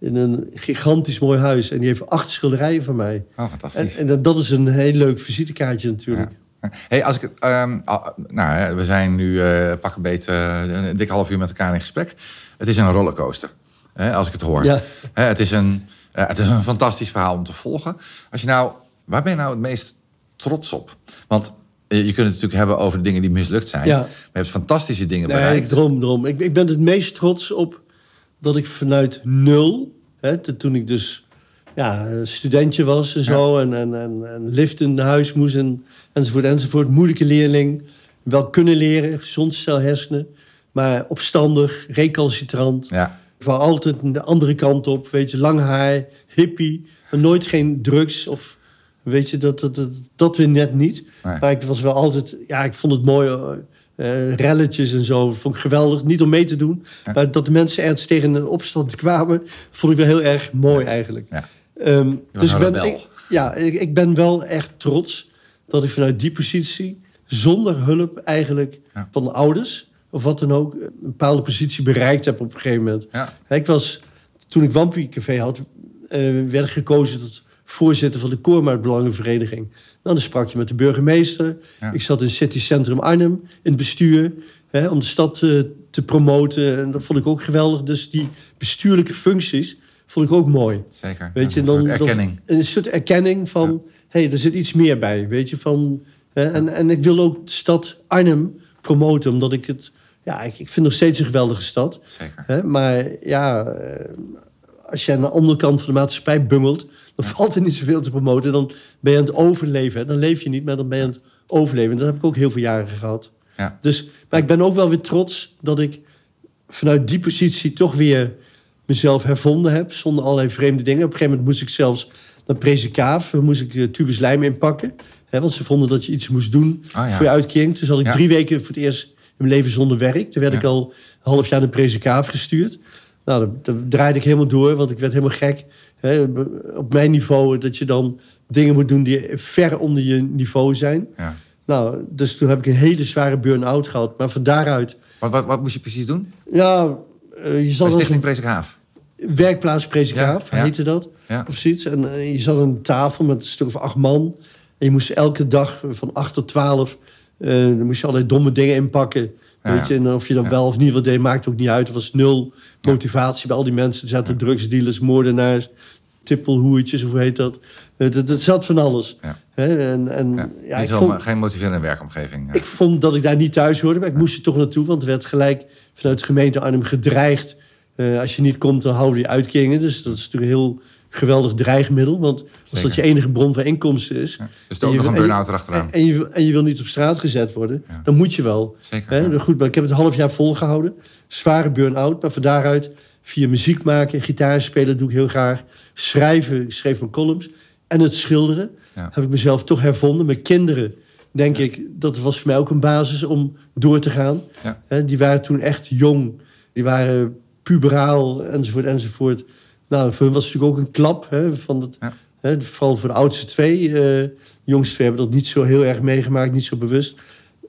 In een gigantisch mooi huis. En die heeft acht schilderijen van mij. Oh, En, fantastisch. en dat- dat is een heel leuk visitekaartje natuurlijk. Ja. Hey, als ik, ah, nou, we zijn nu eh pak een beetje eh, een dik half uur met elkaar in gesprek. Het is een rollercoaster, hè, als ik het hoor. Ja. Hè, het is een, Eh, het is een fantastisch verhaal om te volgen. Als je nou, waar ben je nou het meest trots op? Want eh, je kunt het natuurlijk hebben over de dingen die mislukt zijn. Ja. Maar je hebt fantastische dingen Nee, bereikt. ik droom, droom. Ik, ik ben het meest trots op dat ik vanuit nul, hè, toen ik dus ja, studentje was en zo, en, en, en, en lift in huis moest en, enzovoort, enzovoort. Moeilijke leerling, wel kunnen leren, gezond stel hersenen, maar opstandig, recalcitrant. Ja, Ik wou altijd de andere kant op, weet je, lang haar, hippie, maar nooit geen drugs of weet je, dat, dat, dat, dat weer net niet. Nee. Maar ik was wel altijd, ja, ik vond het mooi, eh, relletjes en zo, vond ik geweldig. Niet om mee te doen, Ja. maar dat de mensen ergens tegen een opstand kwamen, vond ik wel heel erg mooi eigenlijk. ja. Ehm, dus ik ben, ik, ja, ik, ik ben wel echt trots dat ik vanuit die positie, zonder hulp eigenlijk van de ouders of wat dan ook, een bepaalde positie bereikt heb op een gegeven moment. ja. Ik was, toen ik Wampie Café had, eh, werd gekozen tot voorzitter van de Koormaatbelangenvereniging. Nou, dan sprak je met de burgemeester. Ja. Ik zat in City Centrum Arnhem in het bestuur hè, om de stad eh, te promoten. En dat vond ik ook geweldig. Dus die bestuurlijke functies vond ik ook mooi. Zeker. Weet je, Ja, dan, een soort erkenning. Dan, een soort erkenning van, hé, hey, er zit iets meer bij. Weet je, van, hè, en, en ik wil ook de stad Arnhem promoten, omdat ik het, ja, ik, ik vind nog steeds een geweldige stad. Zeker. Hè? Maar ja, eh, als je aan de andere kant van de maatschappij bungelt, dan valt er niet zoveel te promoten. Dan ben je aan het overleven. Hè? Dan leef je niet, maar dan ben je aan het overleven. En dat heb ik ook heel veel jaren gehad. Ja. Dus, maar ik ben ook wel weer trots dat ik vanuit die positie toch weer mezelf hervonden heb. Zonder allerlei vreemde dingen. Op een gegeven moment moest ik zelfs naar Prezikaaf, moest ik eh, tubus lijm inpakken. Hè, want ze vonden dat je iets moest doen Ah, ja. voor je uitkering. Toen zat ik Ja. drie weken voor het eerst leven zonder werk. Toen werd Ja. ik al een half jaar naar Prezikaaf gestuurd. Nou, dan, dan draaide ik helemaal door, want ik werd helemaal gek. Hè, op mijn niveau, dat je dan dingen moet doen die ver onder je niveau zijn. Ja. Nou, dus toen heb ik een hele zware burn-out gehad. Maar van daaruit, Wat, wat, wat moest je precies doen? ja, eh, je zat Bij Stichting een Presikhaaf. werkplaats Prezikaaf, Ja, heette dat. Ja. Of zoiets. En eh, je zat aan een tafel met een stuk of acht man. En je moest elke dag van acht tot twaalf... eh, dan moest je allerlei domme dingen inpakken. Ja, Weet je, en of je dat Ja. wel of niet wat deed, maakt ook niet uit. Er was nul motivatie bij al die mensen. Er zaten drugsdealers, moordenaars, tippelhoertjes, of hoe heet dat? Eh, dat, dat zat van alles. Ja. En, en, Ja. ja, ik, vond, geen motiverende werkomgeving. Ja. ik vond dat ik daar niet thuis hoorde, maar ik moest er toch naartoe. Want er werd gelijk vanuit de gemeente Arnhem gedreigd. eh, als je niet komt, dan houden we je uitkeringen. Dus dat is natuurlijk heel geweldig dreigmiddel. Want als Zeker. dat je enige bron van inkomsten is... Ja. Dus er ook en nog een burn-out erachteraan. En je, en je wil niet op straat gezet worden, Ja. dan moet je wel. Zeker. Hè? ja. Goed, maar ik heb het een half jaar volgehouden. Zware burn-out, maar van daaruit via muziek maken, gitaar spelen doe ik heel graag. Schrijven, ik schreef mijn columns. En het schilderen heb ik mezelf toch hervonden. Mijn kinderen, denk ik, dat was voor mij ook een basis om door te gaan. Hè, die waren toen echt jong. Die waren puberaal, enzovoort, enzovoort. Nou, voor hen was het natuurlijk ook een klap. Hè, van het, Ja. hè, vooral voor de oudste twee. eh, de jongste twee hebben dat niet zo heel erg meegemaakt, niet zo bewust.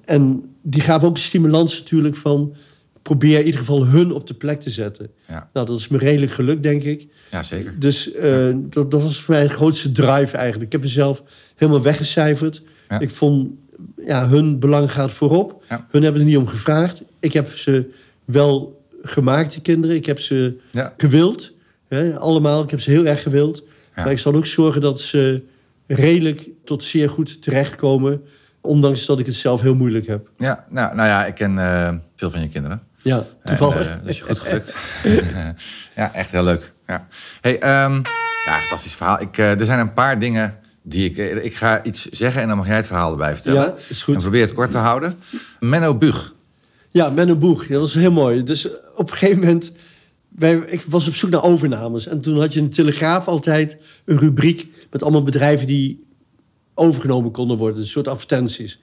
En die gaven ook de stimulans natuurlijk van... probeer in ieder geval hun op de plek te zetten. Ja. Nou, dat is me redelijk gelukt, denk ik. ja, zeker. Dus eh, dat, dat was voor mij de grootste drive eigenlijk. Ik heb mezelf helemaal weggecijferd. Ja. Ik vond, ja, hun belang gaat voorop. Hun hebben er niet om gevraagd. Ik heb ze wel gemaakt, die kinderen. Ik heb ze gewild. Hè, allemaal. Ik heb ze heel erg gewild. Ja. Maar ik zal ook zorgen dat ze redelijk tot zeer goed terechtkomen. Ondanks dat ik het zelf heel moeilijk heb. Ja, nou, nou ja, ik ken eh, veel van je kinderen. Ja, toevallig. En, eh, dat is je goed gelukt. ja, echt heel leuk. Ja, hey, ehm, ja fantastisch verhaal. Ik, eh, er zijn een paar dingen die ik... eh, Ik ga iets zeggen en dan mag jij het verhaal erbij vertellen. Ja, is goed. En probeer het kort te houden. Menno Bug. Ja, een boeg. Dat was heel mooi. Dus op een gegeven moment... Wij, ik was op zoek naar overnames. En toen had je in de Telegraaf altijd een rubriek... met allemaal bedrijven die overgenomen konden worden. Een soort advertenties.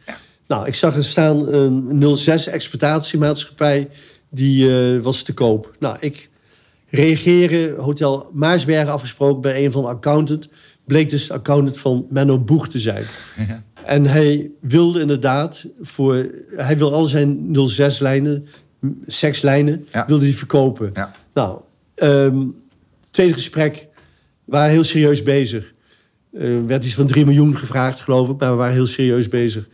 Nou, ik zag er staan een 06 exploitatiemaatschappij... die eh, was te koop. Nou, ik reageren, Hotel Maarsbergen afgesproken... bij een van de accountant. Bleek dus de accountant van Menno Boeg te zijn. En hij wilde inderdaad voor... Hij wil al zijn 06-lijnen, sekslijnen, Ja. wilde hij verkopen. Ja. Nou, ehm, tweede gesprek, we waren heel serieus bezig. Er werd iets van 3 miljoen gevraagd, geloof ik, maar we waren heel serieus bezig.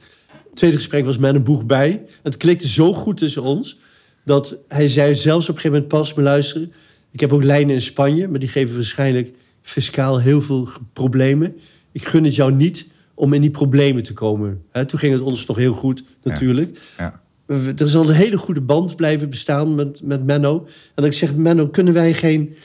Tweede gesprek was met een boeg bij. Het klikte zo goed tussen ons... dat hij zei zelfs op een gegeven moment pas... me luisteren, ik heb ook lijnen in Spanje... maar die geven waarschijnlijk fiscaal heel veel problemen. Ik gun het jou niet om in die problemen te komen. Toen ging het ons nog heel goed, natuurlijk. Ja. Er is al een hele goede band blijven bestaan met, met Menno. En ik zeg, Menno, kunnen wij geen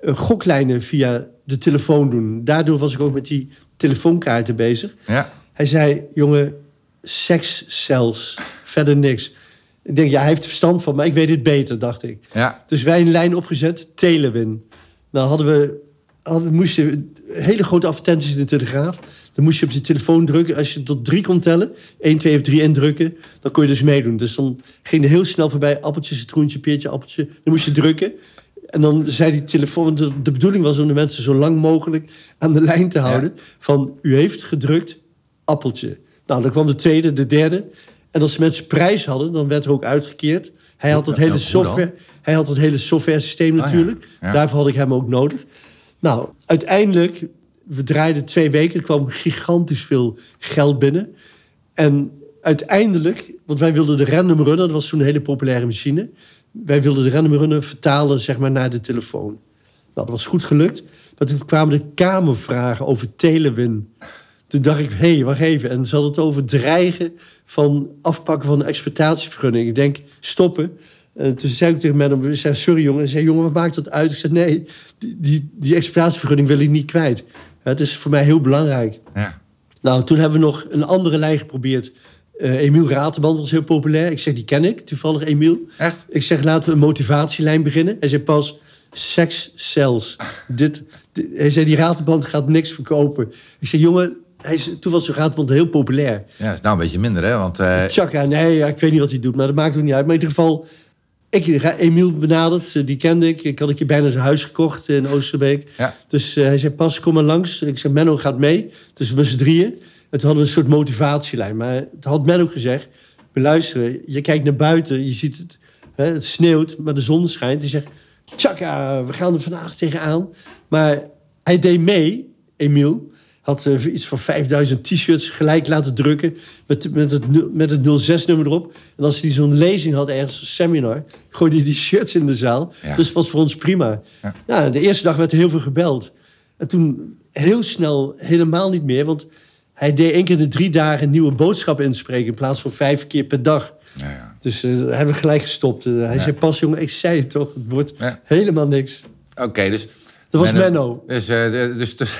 eh, goklijnen via de telefoon doen? Daardoor was ik ook met die telefoonkaarten bezig. Ja. Hij zei, jongen, seks zelfs, verder niks. Ik denk, ja, hij heeft er verstand van, maar ik weet het beter, dacht ik. Ja. Dus wij een lijn opgezet, Telewin. Nou hadden we, hadden, moest je hele grote advertenties in de Telegraaf. Dan moest je op je telefoon drukken. Als je tot drie kon tellen, 1, 2 of 3 indrukken, dan kon je dus meedoen. Dus dan ging er heel snel voorbij, appeltje, citroentje, peertje, appeltje. Dan moest je drukken. En dan zei die telefoon, de, de bedoeling was om de mensen zo lang mogelijk aan de lijn te houden. Van, u heeft gedrukt, appeltje. Nou, dan kwam de tweede, de derde. En als mensen prijs hadden, dan werd er ook uitgekeerd. Hij had het Ja, hele software, hij had het hele software systeem Ah, natuurlijk. Ja. Daarvoor had ik hem ook nodig. Nou, uiteindelijk, we draaiden twee weken. Er kwam gigantisch veel geld binnen. En uiteindelijk, want wij wilden de random runner, dat was toen een hele populaire machine. Wij wilden de random runner vertalen zeg maar, naar de telefoon. Nou, dat was goed gelukt. Maar toen kwamen de Kamervragen over Telewin. Toen dacht ik, hé, hey, wacht even. En ze hadden het over dreigen van afpakken van een exploitatievergunning. Ik denk, stoppen. En toen zei ik tegen ik zei, sorry jongen. Zei, jongen, wat maakt dat uit? Ik zei, nee, die, die, die exploitatievergunning wil ik niet kwijt. Het is voor mij heel belangrijk. Ja. Nou, toen hebben we nog een andere lijn geprobeerd. Eh Emiel Raterband was heel populair. Ik zeg, die ken ik, toevallig Emiel. Echt? Ik zeg, laten we een motivatielijn beginnen. Hij zei pas, seks. Dit, dit- hij zei, die Raterband gaat niks verkopen. Ik zeg, jongen, hij is, toen was de Raterband heel populair. Ja, is nou een beetje minder, hè? Want eh, Chaka, nee, ja, ik weet niet wat hij doet, maar dat maakt ook niet uit. Maar in ieder geval, ik Emiel benaderd, eh, die kende ik. Ik had een keer bijna zijn huis gekocht in Oosterbeek. Ja. Dus eh, hij zei, pas, kom maar langs. Ik zei, Menno gaat mee. Dus we z'n drieën. En toen hadden we een soort motivatielijn. Maar het had Menno gezegd, beluisteren, je kijkt naar buiten, je ziet het, hè, het sneeuwt, maar de zon schijnt. Hij zegt, tjaka, we gaan er vandaag tegenaan. Maar hij deed mee, Emiel. Had eh, iets van 5000 t-shirts gelijk laten drukken met, met het, met het 06-nummer erop. En als hij zo'n lezing had ergens, een seminar, gooide hij die shirts in de zaal. Ja. Dus het was voor ons prima. Ja. De eerste dag werd er heel veel gebeld. En toen heel snel helemaal niet meer, want hij deed één keer in de drie dagen een nieuwe boodschap inspreken in plaats van vijf keer per dag. ja, ja. Dus eh hebben we gelijk gestopt. Eh, hij zei pas, jongen, ik zei het toch, het wordt helemaal niks. Oké, dus... Dat was Menno. Dus, eh, dus, dus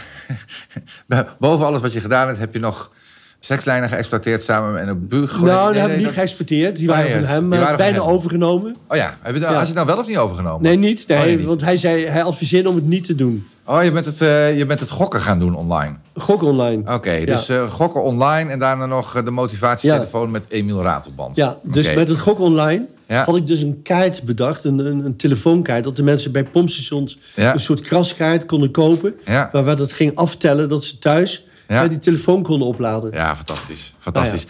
boven alles wat je gedaan hebt, heb je nog sekslijnen geëxploiteerd samen met een buur. nou, die hebben we niet geëxporteerd. Die waren Ah, ja, van hem, die waren van bijna hem. overgenomen. Oh ja, heb je, nou- Ja. had je het nou wel of niet overgenomen? Nee, niet. Nee, Oh, nee, niet. want hij, zei, hij adviseerde om het niet te doen. Oh, je bent het, eh, je bent het gokken gaan doen online. Gok online. Oké, dus eh, gokken online en daarna nog eh, de motivatietelefoon met Emiel Ratelband. Ja, dus met het gok online Ja. had ik dus een kaart bedacht, een, een, een telefoonkaart, dat de mensen bij pompstations Ja. een soort kraskaart konden kopen, Ja. waarbij dat ging aftellen dat ze thuis eh, die telefoon konden opladen. Ja, fantastisch. Fantastisch.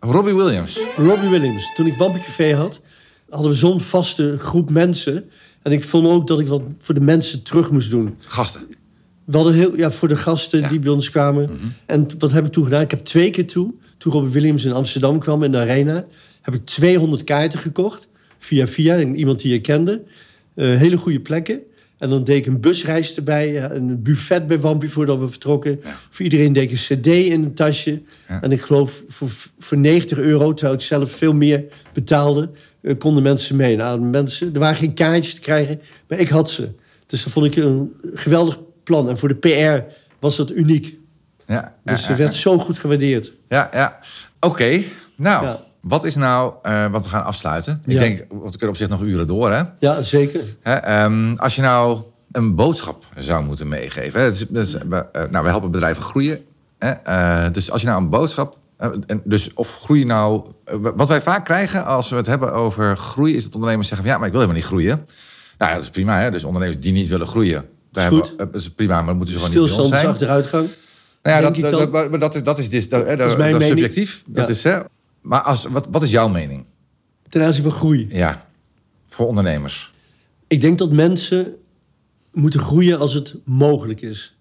Nou Robbie Williams. Robbie Williams, toen ik Wampie had, hadden we zo'n vaste groep mensen. En ik vond ook dat ik wat voor de mensen terug moest doen. Gasten. We hadden heel, ja, voor de gasten die bij ons kwamen. Mhm. En wat heb ik toen gedaan? Ik heb twee keer toe, toen Robbie Williams in Amsterdam kwam in de arena, heb ik 200 kaarten gekocht. Via via, iemand die je kende. Eh, hele goede plekken. En dan deed ik een busreis erbij, ja, een buffet bij Wampie voordat we vertrokken. Voor iedereen deed ik een cd in een tasje. Ja. En ik geloof voor, voor 90 euro, terwijl ik zelf veel meer betaalde, eh, konden mensen mee. Nou, de mensen, er waren geen kaartjes te krijgen, maar ik had ze. Dus dat vond ik een geweldig plan. En voor de PR was dat uniek. Ja, Dus het werd zo goed gewaardeerd. ja. ja. Oké, nou. Wat is nou... eh want we gaan afsluiten. Ik denk, want we kunnen op zich nog uren door, hè? Ja, zeker. Hè, ehm, als je nou een boodschap zou moeten meegeven. Hè, is- het is- we, eh, nou, we helpen bedrijven groeien. Hè, eh, dus als je nou een boodschap. eh, en dus of groei nou. eh, wat wij vaak krijgen als we het hebben over groei, is dat ondernemers zeggen: van, ja, maar ik wil helemaal niet groeien. Nou ja, dat is prima. Hè? Dus ondernemers die niet willen groeien. Daar Is hebben eh, dat is prima, maar dan moeten ze gewoon niet bij ons zijn. achteruitgang. Nou ja, dat, dat, dat- is, dat is, dat, dat, is dat subjectief. Dat Ja. is, hè, maar als, wat, wat is jouw mening? Ten aanzien van groei. Ja, voor ondernemers. Ik denk dat mensen moeten groeien als het mogelijk is.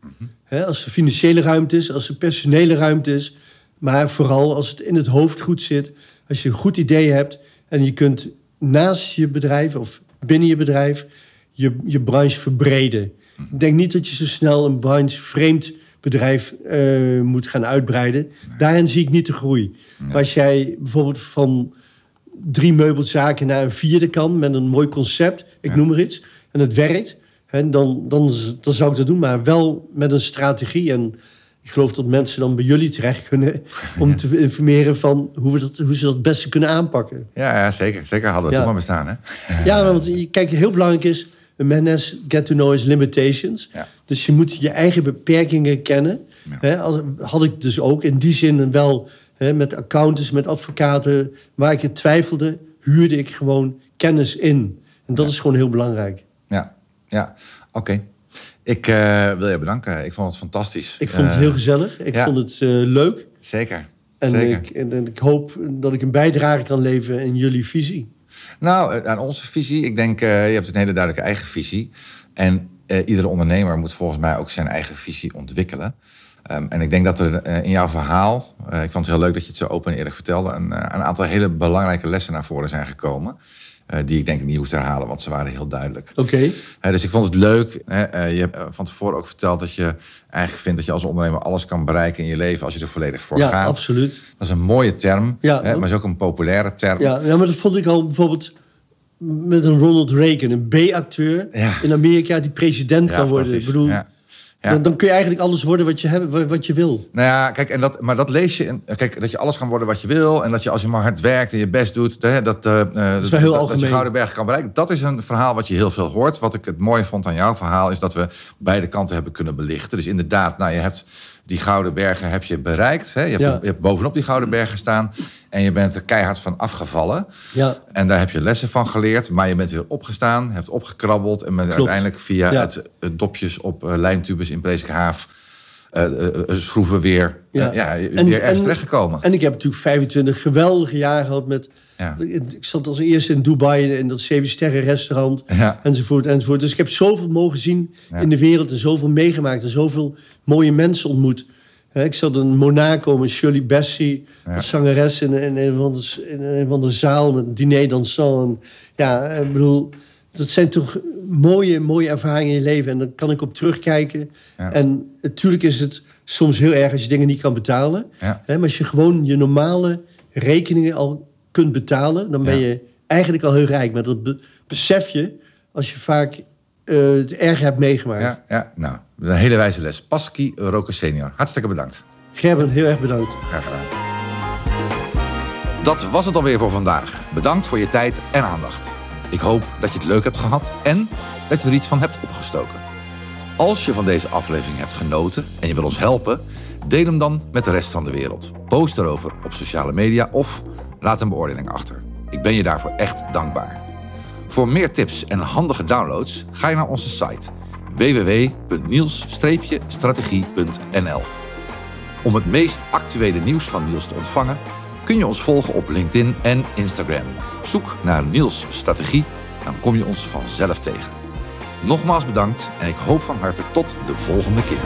Als er financiële ruimte is, als er personele ruimte is. Maar vooral als het in het hoofd goed zit. Als je een goed idee hebt en je kunt naast je bedrijf of binnen je bedrijf je, je branche verbreden. Ik denk niet dat je zo snel een branche-vreemd bedrijf eh, moet gaan uitbreiden. Daarin zie ik niet de groei. Maar als jij bijvoorbeeld van drie meubelzaken naar een vierde kan... met een mooi concept, ik noem maar iets, en het werkt... Hè, dan, dan, dan zou ik dat doen, maar wel met een strategie... en ik geloof dat mensen dan bij jullie terecht kunnen om te informeren van hoe, we dat, hoe ze dat het beste kunnen aanpakken. Ja, ja zeker. Zeker hadden we Ja. toen maar bestaan, hè? Ja, want kijk, heel belangrijk is, man has get to know his limitations. Ja. Dus je moet je eigen beperkingen kennen. Als, had ik dus ook in die zin wel met accountants, met advocaten, waar ik het twijfelde, huurde ik gewoon kennis in. En dat is gewoon heel belangrijk. Ja, ja. Oké. Ik eh, wil je bedanken. Ik vond het fantastisch. Ik vond het Eh, heel gezellig. Ik ja. vond het eh, leuk. Zeker. En zeker. ik, en, en ik hoop dat ik een bijdrage kan leveren in jullie visie. Nou, eh, aan onze visie. Ik denk, eh, je hebt een hele duidelijke eigen visie. En eh, iedere ondernemer moet volgens mij ook zijn eigen visie ontwikkelen. Ehm, en ik denk dat er in jouw verhaal, ik vond het heel leuk dat je het zo open en eerlijk vertelde, een aantal hele belangrijke lessen naar voren zijn gekomen. Eh, die ik denk ik niet hoef te herhalen, want ze waren heel duidelijk. Oké, Hè, dus ik vond het leuk. Eh, je hebt eh, van tevoren ook verteld dat je eigenlijk vindt dat je als ondernemer alles kan bereiken in je leven als je er volledig voor ja, gaat. absoluut. Dat is een mooie term, Ja, hè, maar is ook een populaire term. Ja, ja, maar dat vond ik al bijvoorbeeld met een Ronald Reagan, een B-acteur Ja. in Amerika die president Ja, kan worden. Ik bedoel, Ja. Dan, dan kun je eigenlijk alles worden wat je, hebt, wat- je wil. Nou ja, kijk, en dat, maar dat lees je. Kijk, dat je alles kan worden wat je wil. En dat je als je maar hard werkt en je best doet. Dat, eh, eh, dat, heel dat, je algemeen. Gouden Bergen kan bereiken. Dat is een verhaal wat je heel veel hoort. Wat ik het mooie vond aan jouw verhaal. Is dat we beide kanten hebben kunnen belichten. Dus inderdaad, nou, je hebt die Gouden Bergen heb je bereikt. Hè? Je, hebt Ja. je hebt bovenop die Gouden Bergen staan. En je bent er keihard van afgevallen. Ja, En daar heb je lessen van geleerd. Maar je bent weer opgestaan, hebt opgekrabbeld. En bent Klopt. uiteindelijk via Ja. het, het dopjes op eh, lijntubes in Preeskehaaf... eh, eh, schroeven weer, Ja. ja. En- weer ergens en- terechtgekomen. en ik heb natuurlijk 25 geweldige jaren gehad met... Ja. Ik zat als eerste in Dubai in dat zeven sterren restaurant Ja. enzovoort enzovoort. Dus ik heb zoveel mogen zien Ja. in de wereld en zoveel meegemaakt en zoveel mooie mensen ontmoet. Ik zat in Monaco met Shirley Bassey, Ja. zangeres in, in, een van de, in een van de zaal met diner dansant. En Ja, ik bedoel, dat zijn toch mooie, mooie ervaringen in je leven. En daar kan ik op terugkijken. Ja. En natuurlijk is het soms heel erg als je dingen niet kan betalen. Ja. Hè, maar als je gewoon je normale rekeningen al kunt betalen, dan ben je eigenlijk al heel rijk. Maar dat be- besef je als je vaak eh, het erg hebt meegemaakt. Ja, ja, nou, een hele wijze les. Pasky Roker senior. Hartstikke bedankt. Gerben, heel erg bedankt. Graag gedaan. Dat was het alweer voor vandaag. Bedankt voor je tijd en aandacht. Ik hoop dat je het leuk hebt gehad en dat je er iets van hebt opgestoken. Als je van deze aflevering hebt genoten en je wil ons helpen, deel hem dan met de rest van de wereld. Post erover op sociale media of laat een beoordeling achter. Ik ben je daarvoor echt dankbaar. Voor meer tips en handige downloads ga je naar onze site www.niels-strategie.nl. Om het meest actuele nieuws van Niels te ontvangen, kun je ons volgen op LinkedIn en Instagram. Zoek naar Niels Strategie, dan kom je ons vanzelf tegen. Nogmaals bedankt en ik hoop van harte tot de volgende keer.